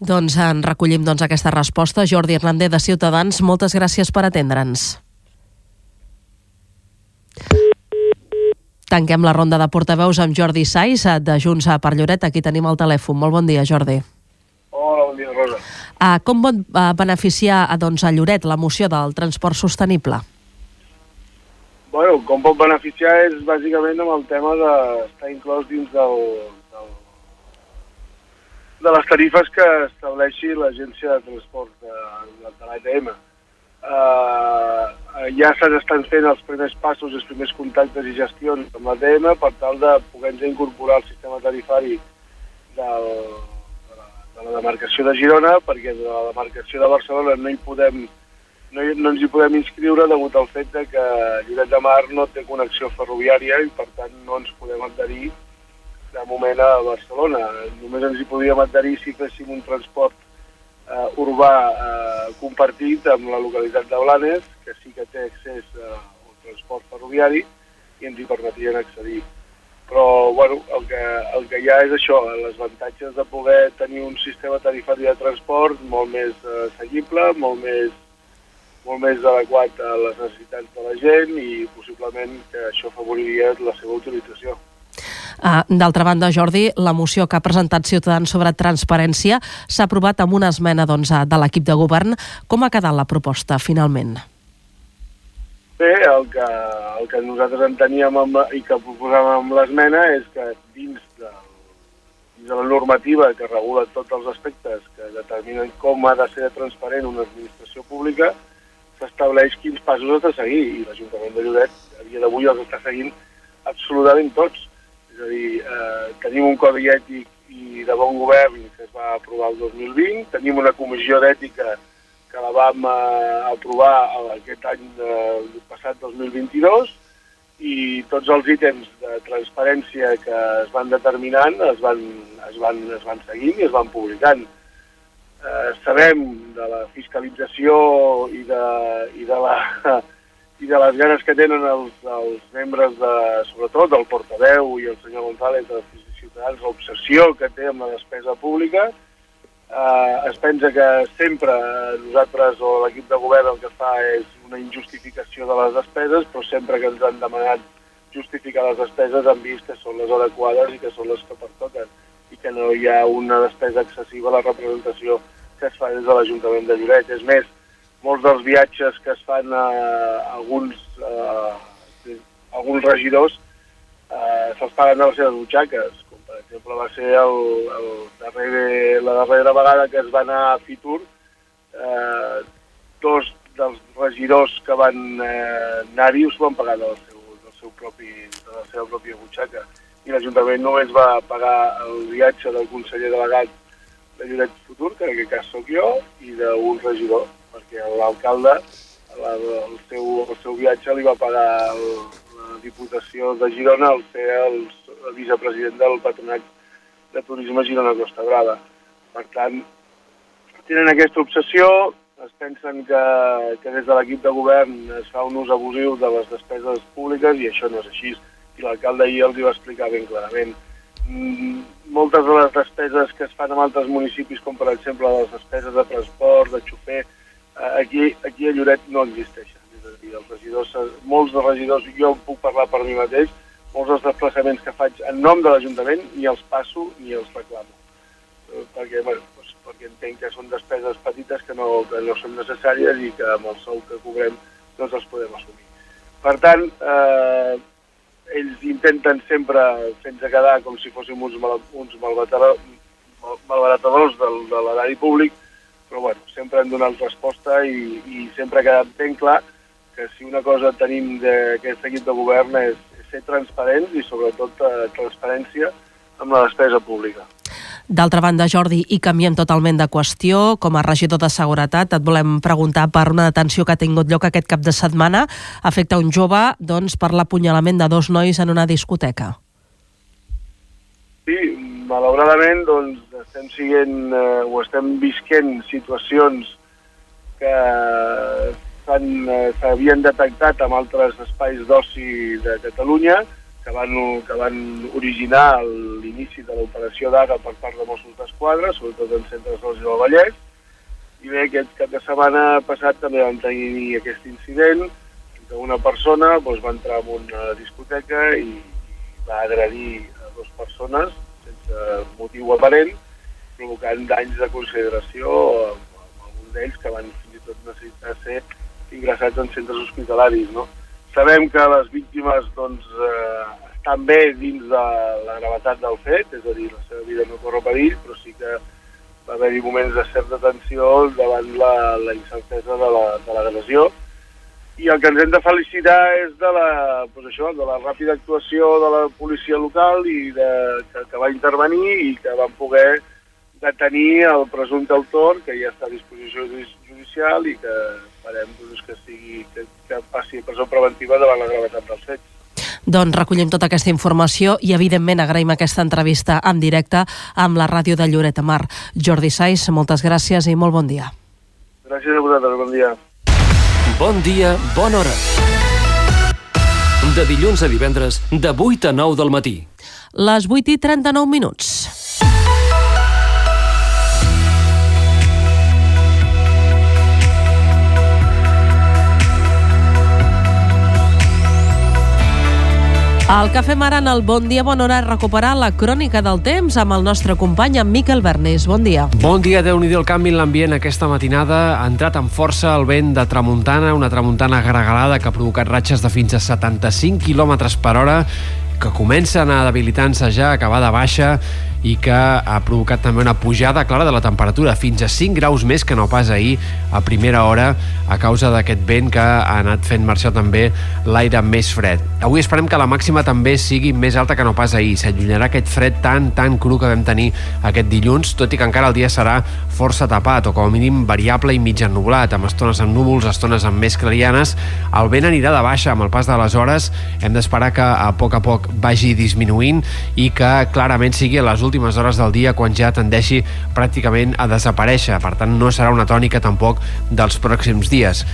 Doncs en recollim doncs, aquesta resposta. Jordi Hernández de Ciutadans, moltes gràcies per atendre'ns. Tanquem la ronda de portaveus amb Jordi Saiz, eh, de Junts per Lloret. Aquí tenim el telèfon. Molt bon dia, Jordi. Hola, bon dia, Rosa. Uh, com pot uh, beneficiar uh, doncs, a Lloret la moció del transport sostenible? Bueno, com pot beneficiar és bàsicament amb el tema d'estar inclòs dins del, de les tarifes que estableixi l'Agència de Transport de, de, de l'ATM. Uh, ja s'estan fent els primers passos, els primers contactes i gestions amb l'ATM per tal de poder-nos incorporar al sistema tarifari del, de, la, de la demarcació de Girona, perquè de la demarcació de Barcelona no hi podem no, no ens hi podem inscriure degut al fet de que Lloret de Mar no té connexió ferroviària i per tant no ens podem adherir de moment a Barcelona. Només ens hi podíem adherir si féssim un transport eh, urbà eh, compartit amb la localitat de Blanes, que sí que té accés eh, al transport ferroviari i ens hi permetrien accedir. Però bueno, el, que, el que hi ha és això, els avantatges de poder tenir un sistema tarifari de transport molt més eh, seguible, molt més molt més adequat a les necessitats de la gent i possiblement que això afavoriria la seva utilització. Uh, D'altra banda, Jordi, la moció que ha presentat Ciutadans sobre transparència s'ha aprovat amb una esmena doncs, eh, de l'equip de govern. Com ha quedat la proposta, finalment? Bé, el que, el que nosaltres enteníem amb, i que proposàvem amb l'esmena és que dins de, dins de la normativa que regula tots els aspectes que determinen com ha de ser transparent una administració pública, s'estableix quins passos has de seguir i l'Ajuntament de Lloret a dia d'avui els està seguint absolutament tots. És a dir, eh, tenim un codi ètic i de bon govern que es va aprovar el 2020, tenim una comissió d'ètica que la vam eh, aprovar aquest any eh, passat 2022 i tots els ítems de transparència que es van determinant es van, es van, es van seguint i es van publicant. Eh, sabem de la fiscalització i de, i de, la, i de les ganes que tenen els, els membres, de, sobretot del portaveu i el senyor González de Ciutadans, l'obsessió que té amb la despesa pública, eh, es pensa que sempre nosaltres o l'equip de govern el que fa és una injustificació de les despeses, però sempre que ens han demanat justificar les despeses han vist que són les adequades i que són les que pertoquen i que no hi ha una despesa excessiva a la representació que es fa des de l'Ajuntament de Lloret. És més, molts dels viatges que es fan a, alguns, eh, alguns regidors eh, se'ls paguen de les seves butxaques, per exemple, va ser el, el darrer, la darrera vegada que es va anar a Fitur, eh, dos dels regidors que van eh, anar-hi us van pagar del seu, del seu propi, de la seva pròpia butxaca. I l'Ajuntament només va pagar el viatge del conseller delegat de Lloret Futur, que en aquest cas sóc jo, i d'un regidor, perquè l'alcalde el, seu, el seu viatge li va pagar el, la Diputació de Girona al ser el, el vicepresident del Patronat de Turisme Girona Costa Brava. Per tant, tenen aquesta obsessió, es pensen que, que des de l'equip de govern es fa un ús abusiu de les despeses públiques i això no és així. I l'alcalde ahir els hi va explicar ben clarament. Mm, moltes de les despeses que es fan en altres municipis, com per exemple les despeses de transport, de xofer, aquí, aquí a Lloret no existeixen. És a dir, els regidors, molts dels regidors, jo puc parlar per mi mateix, molts dels desplaçaments que faig en nom de l'Ajuntament ni els passo ni els reclamo. Eh, perquè, bueno, doncs, perquè entenc que són despeses petites que no, que no són necessàries i que amb el sou que cobrem doncs els podem assumir. Per tant, eh, ells intenten sempre fer-nos quedar com si fóssim uns, mal, uns malbaratadors del, de l'erari públic, però bueno, sempre hem donat resposta i, i sempre ha quedat ben clar que si una cosa tenim d'aquest equip de govern és, ser transparents i sobretot eh, transparència amb la despesa pública. D'altra banda, Jordi, i canviem totalment de qüestió, com a regidor de Seguretat, et volem preguntar per una detenció que ha tingut lloc aquest cap de setmana. Afecta un jove doncs, per l'apunyalament de dos nois en una discoteca. Sí, malauradament doncs, estem siguent, eh, o estem visquent situacions que Eh, s'havien detectat amb altres espais d'oci de Catalunya que van, que van originar l'inici de l'operació d'ara per part de Mossos d'Esquadra, sobretot en centres d'oci del Vallès. I bé, aquest cap de setmana passat també vam tenir aquest incident que una persona doncs, va entrar en una discoteca i va agredir a dues persones sense motiu aparent, provocant danys de consideració a, a alguns d'ells que van fins i tot necessitar ser ingressats en centres hospitalaris. No? Sabem que les víctimes doncs, eh, estan bé dins de la gravetat del fet, és a dir, la seva vida no corre perill, però sí que va haver-hi moments de certa tensió davant la, la incertesa de l'agressió. La, I el que ens hem de felicitar és de la, doncs això, de la ràpida actuació de la policia local i de, que, que va intervenir i que van poder detenir el presumpte autor, que ja està a disposició judicial i que esperem doncs, que, sigui, que, que passi presó preventiva davant la gravetat dels fets. Doncs recollim tota aquesta informació i, evidentment, agraïm aquesta entrevista en directe amb la ràdio de Lloret Mar. Jordi Saiz, moltes gràcies i molt bon dia. Gràcies a vosaltres, bon dia. Bon dia, bona hora. De dilluns a divendres, de 8 a 9 del matí. Les 8 i 39 minuts. El que fem ara en el Bon Dia Bon Hora recuperar la crònica del temps amb el nostre company, en Miquel Bernés. Bon dia. Bon dia, déu nhi el canvi en l'ambient aquesta matinada. Ha entrat amb força el vent de tramuntana, una tramuntana gregalada que ha provocat ratxes de fins a 75 km per hora que comencen a debilitar-se ja, acabar de baixa i que ha provocat també una pujada clara de la temperatura, fins a 5 graus més que no pas ahir a primera hora a causa d'aquest vent que ha anat fent marxar també l'aire més fred. Avui esperem que la màxima també sigui més alta que no pas ahir. S'allunyarà aquest fred tan, tan cru que vam tenir aquest dilluns, tot i que encara el dia serà força tapat o com a mínim variable i mig ennublat, amb estones amb núvols, estones amb més clarianes. El vent anirà de baixa amb el pas de les hores. Hem d'esperar que a poc a poc vagi disminuint i que clarament sigui a les últimes hores del dia quan ja tendeixi pràcticament a desaparèixer. Per tant, no serà una tònica tampoc dels pròxims dies.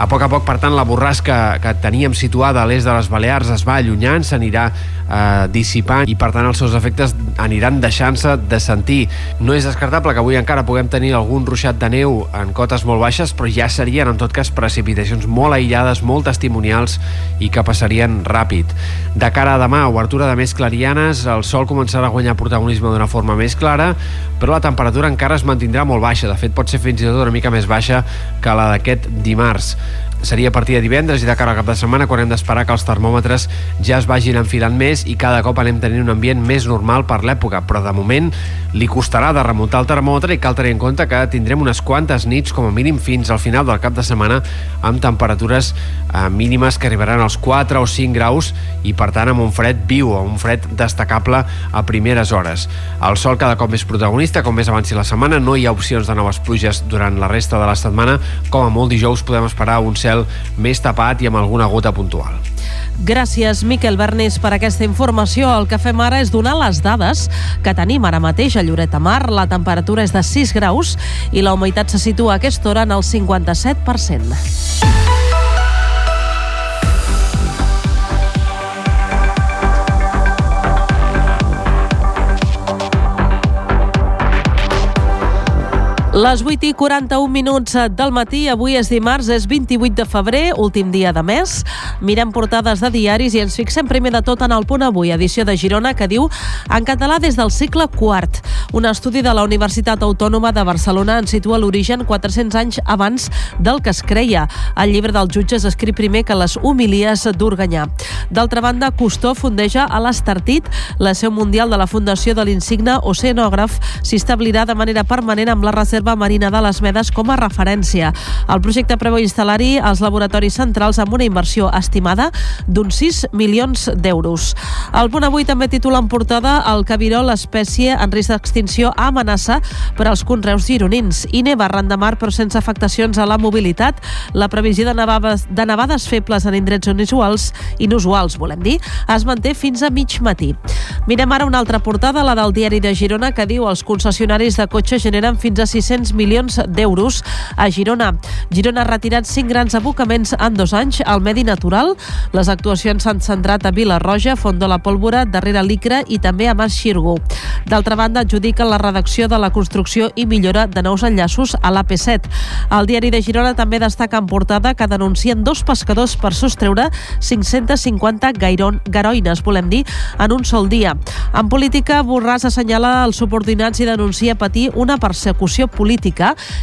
A poc a poc, per tant, la borrasca que teníem situada a l'est de les Balears es va allunyant, s'anirà eh, dissipant i, per tant, els seus efectes aniran deixant-se de sentir. No és descartable que avui encara puguem tenir algun ruixat de neu en cotes molt baixes, però ja serien, en tot cas, precipitacions molt aïllades, molt testimonials i que passarien ràpid. De cara a demà, obertura de més clarianes, el sol començarà a guanyar protagonisme d'una forma més clara, però la temperatura encara es mantindrà molt baixa. De fet, pot ser fins i tot una mica més baixa que la d'aquest dimarts seria a partir de divendres i de cara al cap de setmana quan hem d'esperar que els termòmetres ja es vagin enfilant més i cada cop anem tenint un ambient més normal per l'època, però de moment li costarà de remuntar el termòmetre i cal tenir en compte que tindrem unes quantes nits com a mínim fins al final del cap de setmana amb temperatures eh, mínimes que arribaran als 4 o 5 graus i per tant amb un fred viu o un fred destacable a primeres hores. El sol cada cop més protagonista, com més avanci la setmana, no hi ha opcions de noves pluges durant la resta de la setmana, com a molt dijous podem esperar un cel cel més tapat i amb alguna gota puntual. Gràcies, Miquel Bernés, per aquesta informació. El que fem ara és donar les dades que tenim ara mateix a Lloret de Mar. La temperatura és de 6 graus i la humitat se situa a aquesta hora en el 57%. Les 8 i 41 minuts del matí, avui és dimarts, és 28 de febrer, últim dia de mes. Mirem portades de diaris i ens fixem primer de tot en el punt avui, edició de Girona, que diu en català des del segle IV. Un estudi de la Universitat Autònoma de Barcelona en situa l'origen 400 anys abans del que es creia. El llibre dels jutges escrit primer que les homilies d'Organyà. D'altra banda, Custó fondeja a l'Estartit, la seu mundial de la Fundació de l'Insigne Oceanògraf s'hi establirà de manera permanent amb la reserva Reserva Marina de les Medes com a referència. El projecte preveu instal·lar-hi els laboratoris centrals amb una inversió estimada d'uns 6 milions d'euros. El punt avui també titula en portada el cabiró l'espècie en risc d'extinció amenaça per als conreus gironins. I neva arran de mar però sense afectacions a la mobilitat. La previsió de nevades, de nevades febles en indrets inusuals, inusuals volem dir, es manté fins a mig matí. Mirem ara una altra portada, la del diari de Girona, que diu els concessionaris de cotxes generen fins a 600 600 milions d'euros a Girona. Girona ha retirat cinc grans abocaments en dos anys al medi natural. Les actuacions s'han centrat a Vilarroja, Font de la Pólvora, darrere l'Icra i també a Mas Xirgo. D'altra banda, adjudiquen la redacció de la construcció i millora de nous enllaços a l'AP7. El diari de Girona també destaca en portada que denuncien dos pescadors per sostreure 550 gairon, garoines, volem dir, en un sol dia. En política, Borràs assenyala els subordinats i denuncia patir una persecució política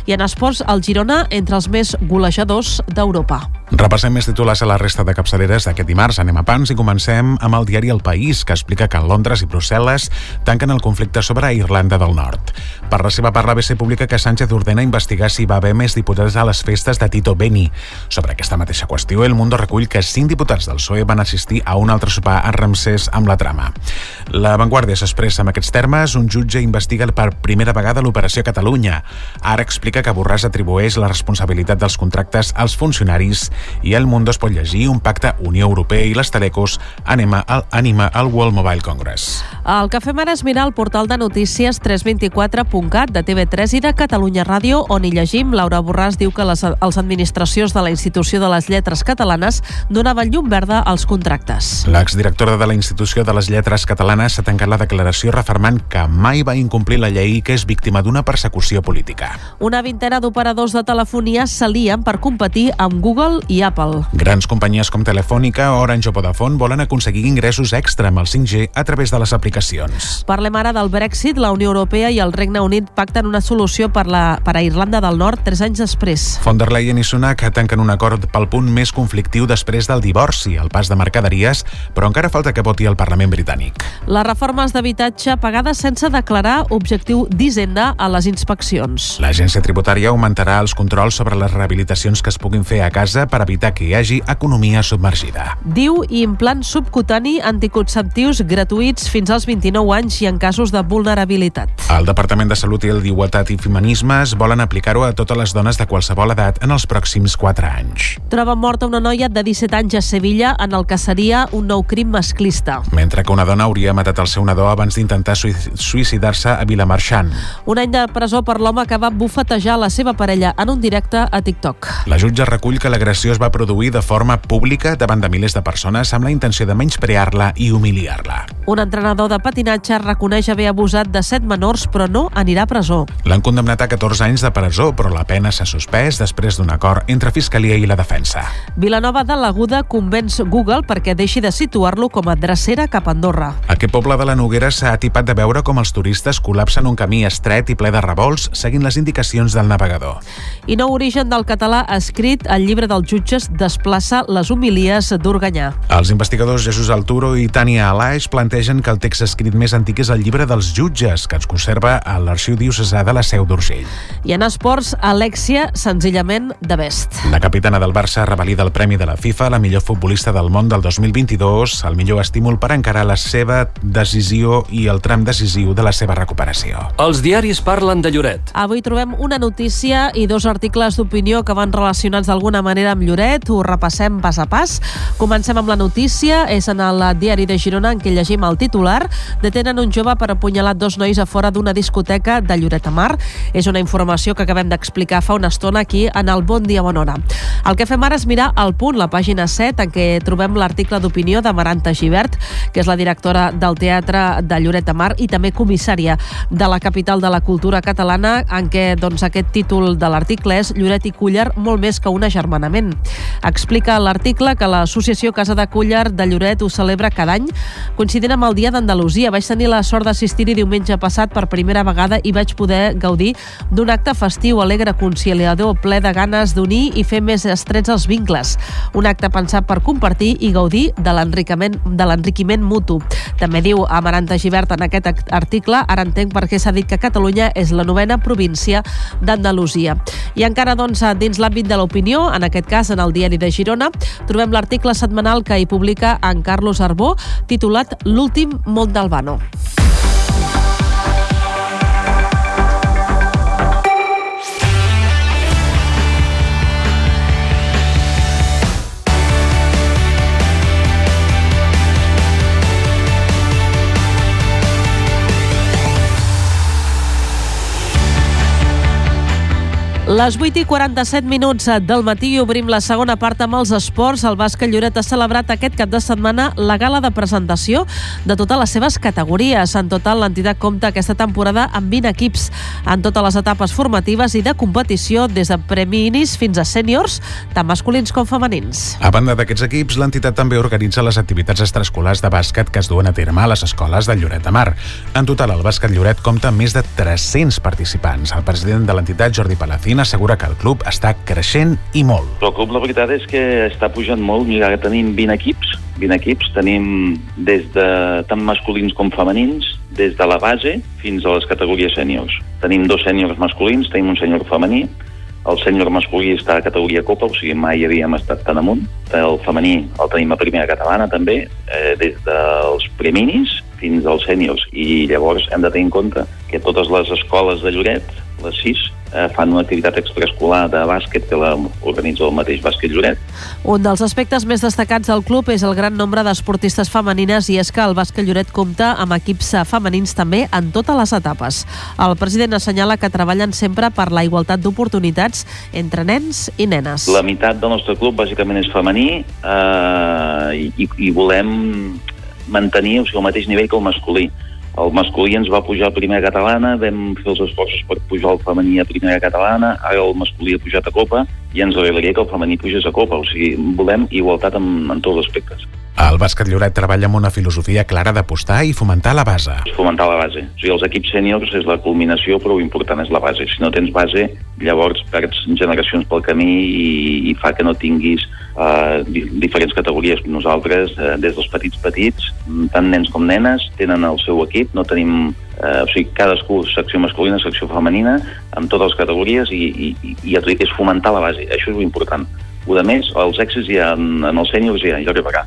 i en esports el Girona entre els més golejadors d'Europa. Repassem més titulars a la resta de capçaleres d'aquest dimarts. Anem a pans i comencem amb el diari El País, que explica que Londres i Brussel·les tanquen el conflicte sobre Irlanda del Nord. Per la seva part, l'ABC publica que Sánchez ordena investigar si va haver més diputats a les festes de Tito Beni. Sobre aquesta mateixa qüestió, El Mundo recull que cinc diputats del PSOE van assistir a un altre sopar a Ramsès amb la trama. La Vanguardia s'expressa amb aquests termes. Un jutge investiga per primera vegada l'operació Catalunya. Ara explica que Borràs atribueix la responsabilitat dels contractes als funcionaris i el Mundo es pot llegir un pacte Unió Europea i les telecos anima al, anima al World Mobile Congress. El que fem ara és mirar el portal de notícies 324.cat de TV3 i de Catalunya Ràdio, on hi llegim Laura Borràs diu que les, els administracions de la Institució de les Lletres Catalanes donaven llum verda als contractes. L'exdirectora de la Institució de les Lletres Catalanes s'ha tancat la declaració refermant que mai va incomplir la llei i que és víctima d'una persecució política. Una vintena d'operadors de telefonia s'alien per competir amb Google i Apple. Grans companyies com Telefònica, Orange o Vodafone volen aconseguir ingressos extra amb el 5G a través de les aplicacions. Parlem ara del Brexit. La Unió Europea i el Regne Unit pacten una solució per, la, per a Irlanda del Nord tres anys després. Von der Leyen i Sunak tanquen un acord pel punt més conflictiu després del divorci, el pas de mercaderies, però encara falta que voti el Parlament britànic. Les reformes d'habitatge pagades sense declarar objectiu d'Hisenda a les inspeccions. L'agència tributària augmentarà els controls sobre les rehabilitacions que es puguin fer a casa per evitar que hi hagi economia submergida. Diu i implant subcutani anticonceptius gratuïts fins als 29 anys i en casos de vulnerabilitat. El Departament de Salut i el d'Igualtat i Feminismes volen aplicar-ho a totes les dones de qualsevol edat en els pròxims 4 anys. Troben morta una noia de 17 anys a Sevilla en el que seria un nou crim masclista. Mentre que una dona hauria matat el seu nadó abans d'intentar suïcidar-se a Vilamarxant. Un any de presó per l'home que va bufetejar la seva parella en un directe a TikTok. La jutge recull que l'agressió es va produir de forma pública davant de milers de persones amb la intenció de menysprear-la i humiliar-la. Un entrenador de patinatge reconeix haver abusat de set menors però no anirà a presó. L'han condemnat a 14 anys de presó, però la pena s'ha suspès després d'un acord entre Fiscalia i la defensa. Vilanova de l'Aguda convenç Google perquè deixi de situar-lo com a drecera cap a Andorra. Aquest poble de la Noguera s'ha atipat de veure com els turistes col·lapsen un camí estret i ple de revolts seguint les indicacions del navegador. I nou origen del català escrit al llibre dels jutges desplaça les homilies d'Organyà. Els investigadors Jesús Alturo i Tània Alaix plantegen que el text escrit més antic és el llibre dels jutges, que es conserva a l'Arxiu Diocesà de la Seu d'Urgell. I en esports, Alexia, senzillament de best. La capitana del Barça revalida el premi de la FIFA a la millor futbolista del món del 2022, el millor estímul per encarar la seva decisió i el tram decisiu de la seva recuperació. Els diaris parlen de Lloret. Avui trobem una notícia i dos articles d'opinió que van relacionats d'alguna manera amb Lloret. Ho repassem pas a pas. Comencem amb la notícia. És en el diari de Girona en què llegim el titular. Detenen un jove per apunyalar dos nois a fora d'una discoteca de Lloret de Mar. És una informació que acabem d'explicar fa una estona aquí en el Bon Dia Bona Hora. El que fem ara és mirar al punt, la pàgina 7, en què trobem l'article d'opinió de Maranta Givert, que és la directora del Teatre de Lloret de Mar i també comissària de la capital de la cultura catalana, en què doncs, aquest títol de l'article és Lloret i Cullar molt més que un agermanament. Explica l'article que l'associació Casa de Cullar de Lloret ho celebra cada any, coincidint amb el Dia d'Andalusia. Vaig tenir la sort d'assistir-hi diumenge passat per primera vegada i vaig poder gaudir d'un acte festiu, alegre, conciliador, ple de ganes d'unir i fer més estrets els vincles. Un acte pensat per compartir i gaudir de l'enriquiment mutu. També diu Amaranta Givert en aquest article, ara entenc per què s'ha dit que Catalunya és la novena província d'Andalusia. I encara doncs dins l'àmbit de l'opinió, en aquest cas en el diari de Girona, trobem l'article setmanal que hi publica en Carlos Arbó, titulat L'últim món d'Albano. Les 8 i 47 minuts del matí obrim la segona part amb els esports. El bàsquet Lloret ha celebrat aquest cap de setmana la gala de presentació de totes les seves categories. En total, l'entitat compta aquesta temporada amb 20 equips en totes les etapes formatives i de competició, des de preminis fins a sèniors, tant masculins com femenins. A banda d'aquests equips, l'entitat també organitza les activitats extraescolars de bàsquet que es duen a terme a les escoles de Lloret de Mar. En total, el bàsquet Lloret compta amb més de 300 participants. El president de l'entitat, Jordi Palacín, assegura que el club està creixent i molt. El club, la veritat és que està pujant molt. Mira, tenim 20 equips, 20 equips. Tenim des de tant masculins com femenins, des de la base fins a les categories sèniors. Tenim dos sèniors masculins, tenim un sènior femení. El sènior masculí està a categoria Copa, o sigui, mai havíem estat tan amunt. El femení el tenim a primera catalana, també, eh, des dels preminis fins als sèniors. I llavors hem de tenir en compte que totes les escoles de Lloret, les sis, eh, fan una activitat extraescolar de bàsquet que la organitza el mateix bàsquet Lloret. Un dels aspectes més destacats del club és el gran nombre d'esportistes femenines i és que el bàsquet Lloret compta amb equips eh, femenins també en totes les etapes. El president assenyala que treballen sempre per la igualtat d'oportunitats entre nens i nenes. La meitat del nostre club bàsicament és femení eh, i, i volem mantenir o sigui, el mateix nivell que el masculí. El masculí ens va pujar a primera catalana, vam fer els esforços per pujar el femení a primera catalana, ara el masculí ha pujat a Copa i ens alegraria que el femení pugés a Copa. O sigui, volem igualtat en, en tots els aspectes. El bàsquet Lloret treballa amb una filosofia clara d'apostar i fomentar la base. Fomentar la base. O sigui, els equips sèniors és la culminació, però l'important és la base. Si no tens base, llavors perds generacions pel camí i, i fa que no tinguis di diferents categories. Nosaltres, uh, des dels petits petits, tant nens com nenes, tenen el seu equip, no tenim eh, o sigui, cadascú, secció masculina, secció femenina, amb totes les categories i, i, i dic, és fomentar la base, això és important. Ho de més, els èxits ja en, en els sèniors ja, ja arribarà.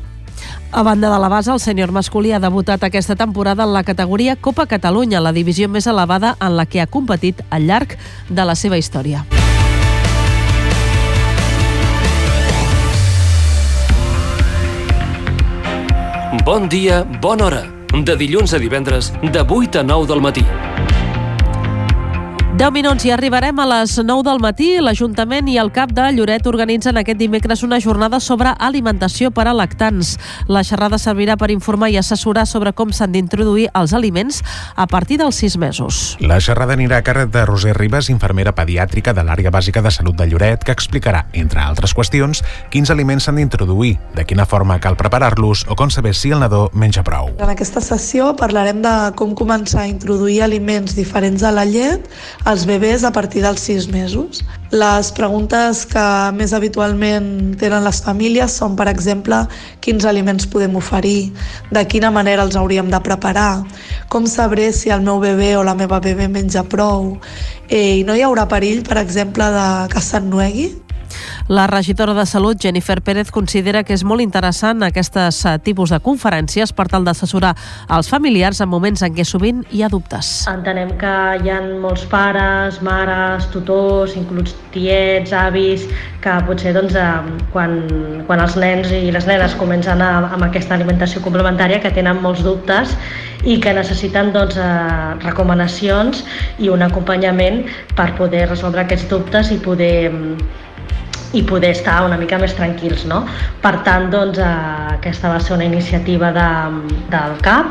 A banda de la base, el sènior masculí ha debutat aquesta temporada en la categoria Copa Catalunya, la divisió més elevada en la que ha competit al llarg de la seva història. Bon dia, bona hora. De dilluns a divendres, de 8 a 9 del matí. 10 minuts i arribarem a les 9 del matí. L'Ajuntament i el CAP de Lloret organitzen aquest dimecres una jornada sobre alimentació per a lactants. La xerrada servirà per informar i assessorar sobre com s'han d'introduir els aliments a partir dels 6 mesos. La xerrada anirà a càrrec de Roser Ribas, infermera pediàtrica de l'àrea bàsica de salut de Lloret, que explicarà, entre altres qüestions, quins aliments s'han d'introduir, de quina forma cal preparar-los o com saber si el nadó menja prou. En aquesta sessió parlarem de com començar a introduir aliments diferents a la llet als bebès a partir dels 6 mesos. Les preguntes que més habitualment tenen les famílies són, per exemple, quins aliments podem oferir, de quina manera els hauríem de preparar, com sabré si el meu bebè o la meva bebè menja prou, eh, i no hi haurà perill, per exemple, de que s'ennuegui? La regidora de Salut, Jennifer Pérez, considera que és molt interessant aquestes eh, tipus de conferències per tal d'assessorar els familiars en moments en què sovint hi ha dubtes. Entenem que hi ha molts pares, mares, tutors, inclús tiets, avis, que potser doncs, eh, quan, quan els nens i les nenes comencen a, amb aquesta alimentació complementària que tenen molts dubtes i que necessiten doncs, eh, recomanacions i un acompanyament per poder resoldre aquests dubtes i poder i poder estar una mica més tranquils. No? Per tant, doncs, eh, aquesta va ser una iniciativa de, del CAP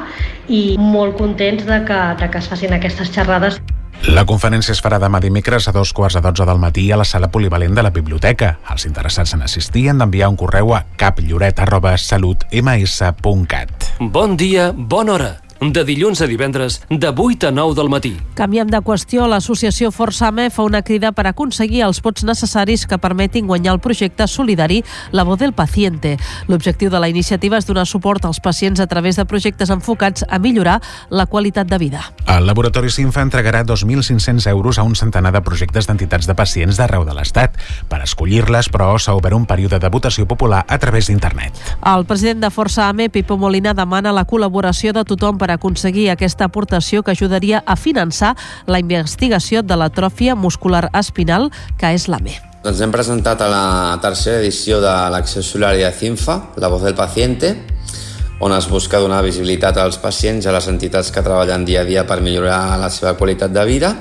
i molt contents de que, de que es facin aquestes xerrades. La conferència es farà demà dimecres a dos quarts de dotze del matí a la sala polivalent de la biblioteca. Els interessats en assistir han d'enviar un correu a caplloret.salutms.cat. Bon dia, bona hora. De dilluns a divendres, de 8 a 9 del matí. Canviem de qüestió. L'associació Forsame fa una crida per aconseguir els vots necessaris que permetin guanyar el projecte solidari La Voz del Paciente. L'objectiu de la iniciativa és donar suport als pacients a través de projectes enfocats a millorar la qualitat de vida. El Laboratori Sinfa entregarà 2.500 euros a un centenar de projectes d'entitats de pacients d'arreu de l'Estat. Per escollir-les, però, s'ha obert un període de votació popular a través d'internet. El president de Força AME, Pipo Molina, demana la col·laboració de tothom per aconseguir aquesta aportació que ajudaria a finançar la investigació de l'atròfia muscular espinal, que és l'AME. Doncs hem presentat a la tercera edició de l'Acció Solària CINFA, La Voz del Paciente, on es busca donar visibilitat als pacients i a les entitats que treballen dia a dia per millorar la seva qualitat de vida.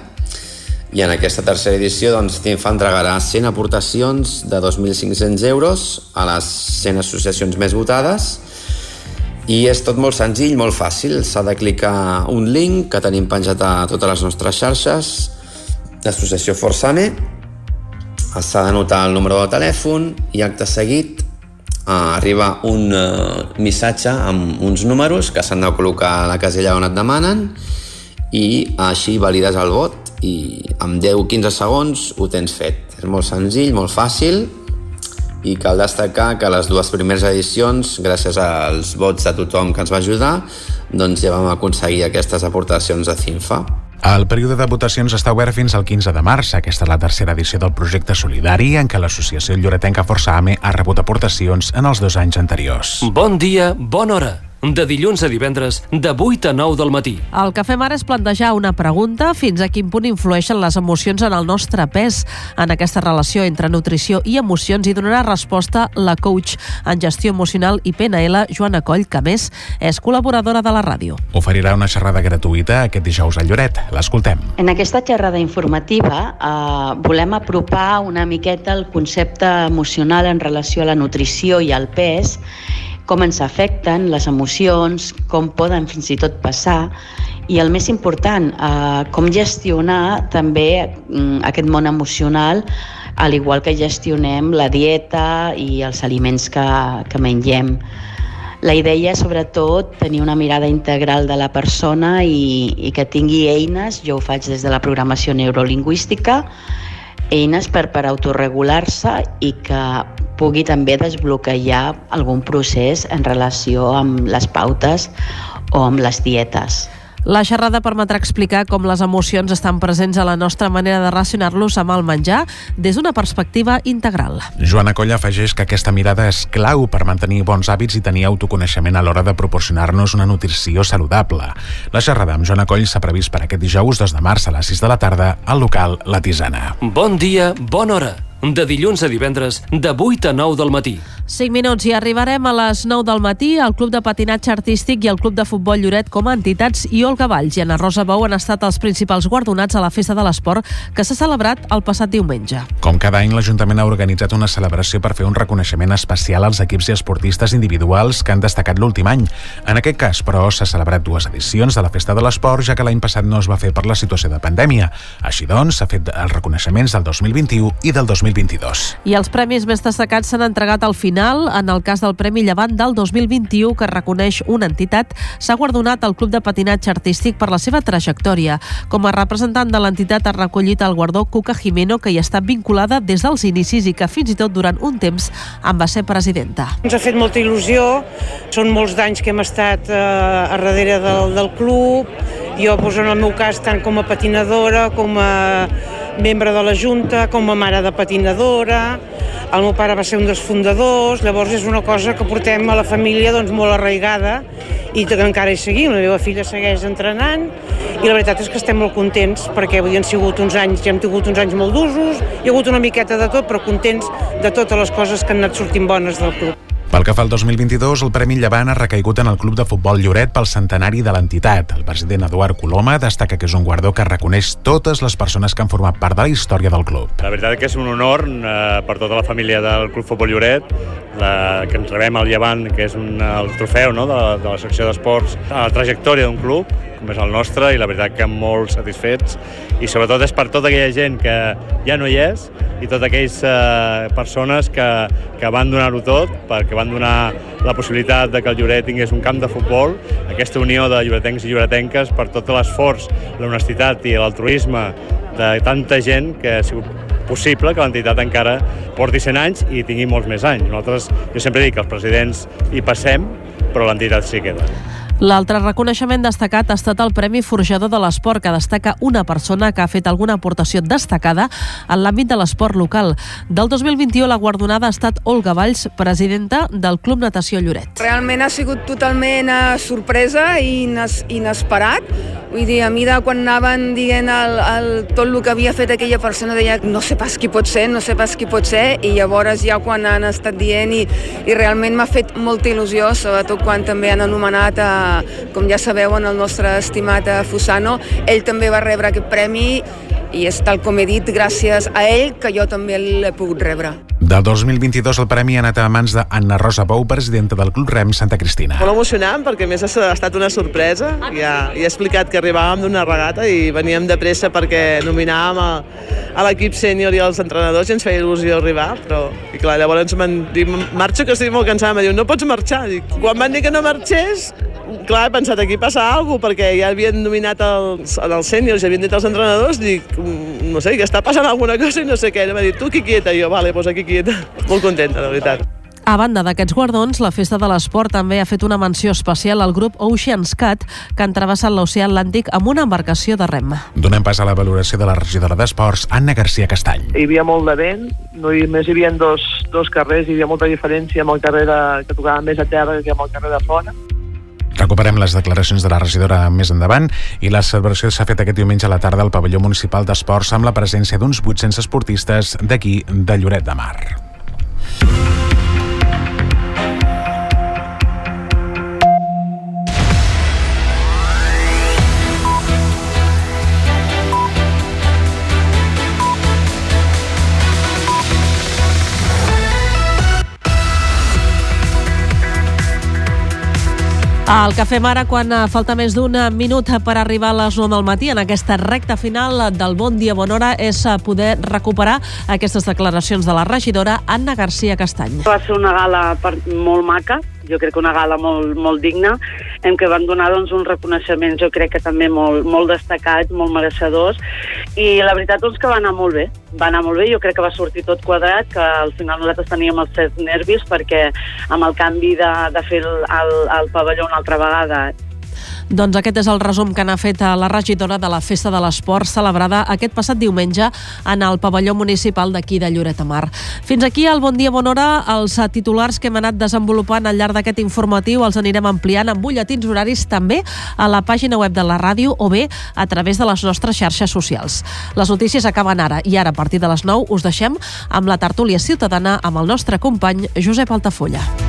I en aquesta tercera edició, doncs, CINFA entregarà 100 aportacions de 2.500 euros a les 100 associacions més votades i és tot molt senzill, molt fàcil. S'ha de clicar un link que tenim penjat a totes les nostres xarxes d'associació Forsame. S'ha d'anotar el número de telèfon i acte seguit eh, arriba un eh, missatge amb uns números que s'han de col·locar a la casella on et demanen i així valides el vot i amb 10-15 segons ho tens fet. És molt senzill, molt fàcil i cal destacar que les dues primeres edicions, gràcies als vots de tothom que ens va ajudar, doncs ja vam aconseguir aquestes aportacions de CINFA. El període de votacions està obert fins al 15 de març. Aquesta és la tercera edició del projecte solidari en què l'associació Lloretenca Força AME ha rebut aportacions en els dos anys anteriors. Bon dia, bona hora. De dilluns a divendres, de 8 a 9 del matí. El que fem ara és plantejar una pregunta fins a quin punt influeixen les emocions en el nostre pes. En aquesta relació entre nutrició i emocions hi donarà resposta la coach en gestió emocional i PNL, Joana Coll, que a més és col·laboradora de la ràdio. Oferirà una xerrada gratuïta aquest dijous a Lloret. L'escoltem. En aquesta xerrada informativa eh, volem apropar una miqueta el concepte emocional en relació a la nutrició i al pes com ens afecten les emocions, com poden fins i tot passar I el més important, eh, com gestionar també mm, aquest món emocional al igual que gestionem la dieta i els aliments que, que mengem. La idea és, sobretot, tenir una mirada integral de la persona i, i que tingui eines, jo ho faig des de la programació neurolingüística, eines per, per autorregular-se i que pugui també desbloquejar algun procés en relació amb les pautes o amb les dietes. La xerrada permetrà explicar com les emocions estan presents a la nostra manera de relacionar-los amb el menjar des d'una perspectiva integral. Joana Colla afegeix que aquesta mirada és clau per mantenir bons hàbits i tenir autoconeixement a l'hora de proporcionar-nos una nutrició saludable. La xerrada amb Joana Coll s'ha previst per aquest dijous 2 de març a les 6 de la tarda al local La Tisana. Bon dia, bona hora. De dilluns a divendres, de 8 a 9 del matí. 5 minuts i arribarem a les 9 del matí. El Club de Patinatge Artístic i el Club de Futbol Lloret com a entitats i Olga Valls i Anna Rosa Bou han estat els principals guardonats a la Festa de l'Esport que s'ha celebrat el passat diumenge. Com cada any, l'Ajuntament ha organitzat una celebració per fer un reconeixement especial als equips i esportistes individuals que han destacat l'últim any. En aquest cas, però, s'ha celebrat dues edicions de la Festa de l'Esport, ja que l'any passat no es va fer per la situació de pandèmia. Així doncs, s'ha fet els reconeixements del 2021 i del 2022. I els premis més destacats s'han entregat al final. En el cas del Premi Llevant del 2021, que reconeix una entitat, s'ha guardonat el Club de Patinatge Artístic per la seva trajectòria. Com a representant de l'entitat ha recollit el guardó Cuca Jimeno, que hi està vinculada des dels inicis i que fins i tot durant un temps en va ser presidenta. Ens ha fet molta il·lusió, són molts d'anys que hem estat eh, a darrere del, del club, jo doncs, en el meu cas tant com a patinadora, com a membre de la Junta, com a mare de patinadora, el meu pare va ser un dels fundadors, llavors és una cosa que portem a la família doncs, molt arraigada i que encara hi seguim, la meva filla segueix entrenant i la veritat és que estem molt contents perquè avui han sigut uns anys, ja hem tingut uns anys molt d'usos, hi ha hagut una miqueta de tot, però contents de totes les coses que han anat sortint bones del club. Pel que fa al 2022, el Premi Llevant ha recaigut en el Club de Futbol Lloret pel centenari de l'entitat. El president Eduard Coloma destaca que és un guardó que reconeix totes les persones que han format part de la història del club. La veritat que és un honor eh, per tota la família del Club Futbol Lloret la, que ens rebem al Llevant, que és un, el trofeu no, de, de la secció d'esports, a la trajectòria d'un club, com és el nostre, i la veritat que molt satisfets, i sobretot és per tota aquella gent que ja no hi és, i totes aquelles eh, persones que, que van donar-ho tot, perquè van donar la possibilitat de que el Lloret tingués un camp de futbol, aquesta unió de lloretencs i lloretenques per tot l'esforç, l'honestitat i l'altruisme de tanta gent que ha sigut possible que l'entitat encara porti 100 anys i tingui molts més anys. Nosaltres, jo sempre dic que els presidents hi passem, però l'entitat sí queda. L'altre reconeixement destacat ha estat el Premi Forjador de l'Esport, que destaca una persona que ha fet alguna aportació destacada en l'àmbit de l'esport local. Del 2021 la guardonada ha estat Olga Valls, presidenta del Club Natació Lloret. Realment ha sigut totalment uh, sorpresa i ines inesperat. Vull dir, a mi de quan anaven dient el, el, tot el que havia fet aquella persona deia no sé pas qui pot ser, no sé pas qui pot ser i llavors ja quan han estat dient i, i realment m'ha fet molta il·lusió, sobretot quan també han anomenat a, com ja sabeu, en el nostre estimat a Fusano, ell també va rebre aquest premi i és tal com he dit, gràcies a ell que jo també l'he pogut rebre. Del 2022 el premi ha anat a mans d'Anna Rosa Bou, presidenta del Club Rem Santa Cristina. Molt emocionant perquè a més ha estat una sorpresa. Ja, ja he explicat que arribàvem d'una regata i veníem de pressa perquè nominàvem a, a l'equip sènior i als entrenadors i ens feia il·lusió arribar, però i clar, llavors m'han dit, marxo que estic molt cansada, em diu, no pots marxar. Dic, quan van dir que no marxés, clar, he pensat, aquí passa alguna cosa, perquè ja havien nominat els, els sèniors, ja havien dit els entrenadors, dic, "Mm, no sé, que està passant alguna cosa i no sé què. Ell m'ha dit, tu aquí quieta, i jo, vale, doncs aquí quieta. Molt contenta, la veritat. A banda d'aquests guardons, la Festa de l'Esport també ha fet una menció especial al grup Oceans Cat, que han travessat l'oceà Atlàntic amb una embarcació de rem. Donem pas a la valoració de la regidora d'Esports, Anna García Castall. hi havia molt de vent, no hi, més hi havia dos, dos carrers, hi havia molta diferència amb el carrer de, que tocava més a terra que amb el carrer de fora. Recuperem les declaracions de la regidora més endavant i la celebració s'ha fet aquest diumenge a la tarda al pavelló municipal d'esports amb la presència d'uns 800 esportistes d'aquí de Lloret de Mar. El que fem ara quan eh, falta més d'un minut per arribar a les 9 del matí en aquesta recta final del Bon Dia Bona Hora és eh, poder recuperar aquestes declaracions de la regidora Anna García Castany. Va ser una gala molt maca, jo crec que una gala molt, molt digna, en què van donar doncs, uns reconeixements, jo crec que també molt, molt destacats, molt mereixedors, i la veritat doncs, que va anar molt bé, va anar molt bé, jo crec que va sortir tot quadrat, que al final nosaltres teníem els set nervis, perquè amb el canvi de, de fer el, el, el pavelló una altra vegada doncs aquest és el resum que n'ha fet la regidora de la Festa de l'Esport celebrada aquest passat diumenge en el pavelló municipal d'aquí de Lloret Mar. Fins aquí el Bon Dia Bona Hora. Els titulars que hem anat desenvolupant al llarg d'aquest informatiu els anirem ampliant amb butlletins horaris també a la pàgina web de la ràdio o bé a través de les nostres xarxes socials. Les notícies acaben ara i ara a partir de les 9 us deixem amb la tertúlia ciutadana amb el nostre company Josep Altafulla.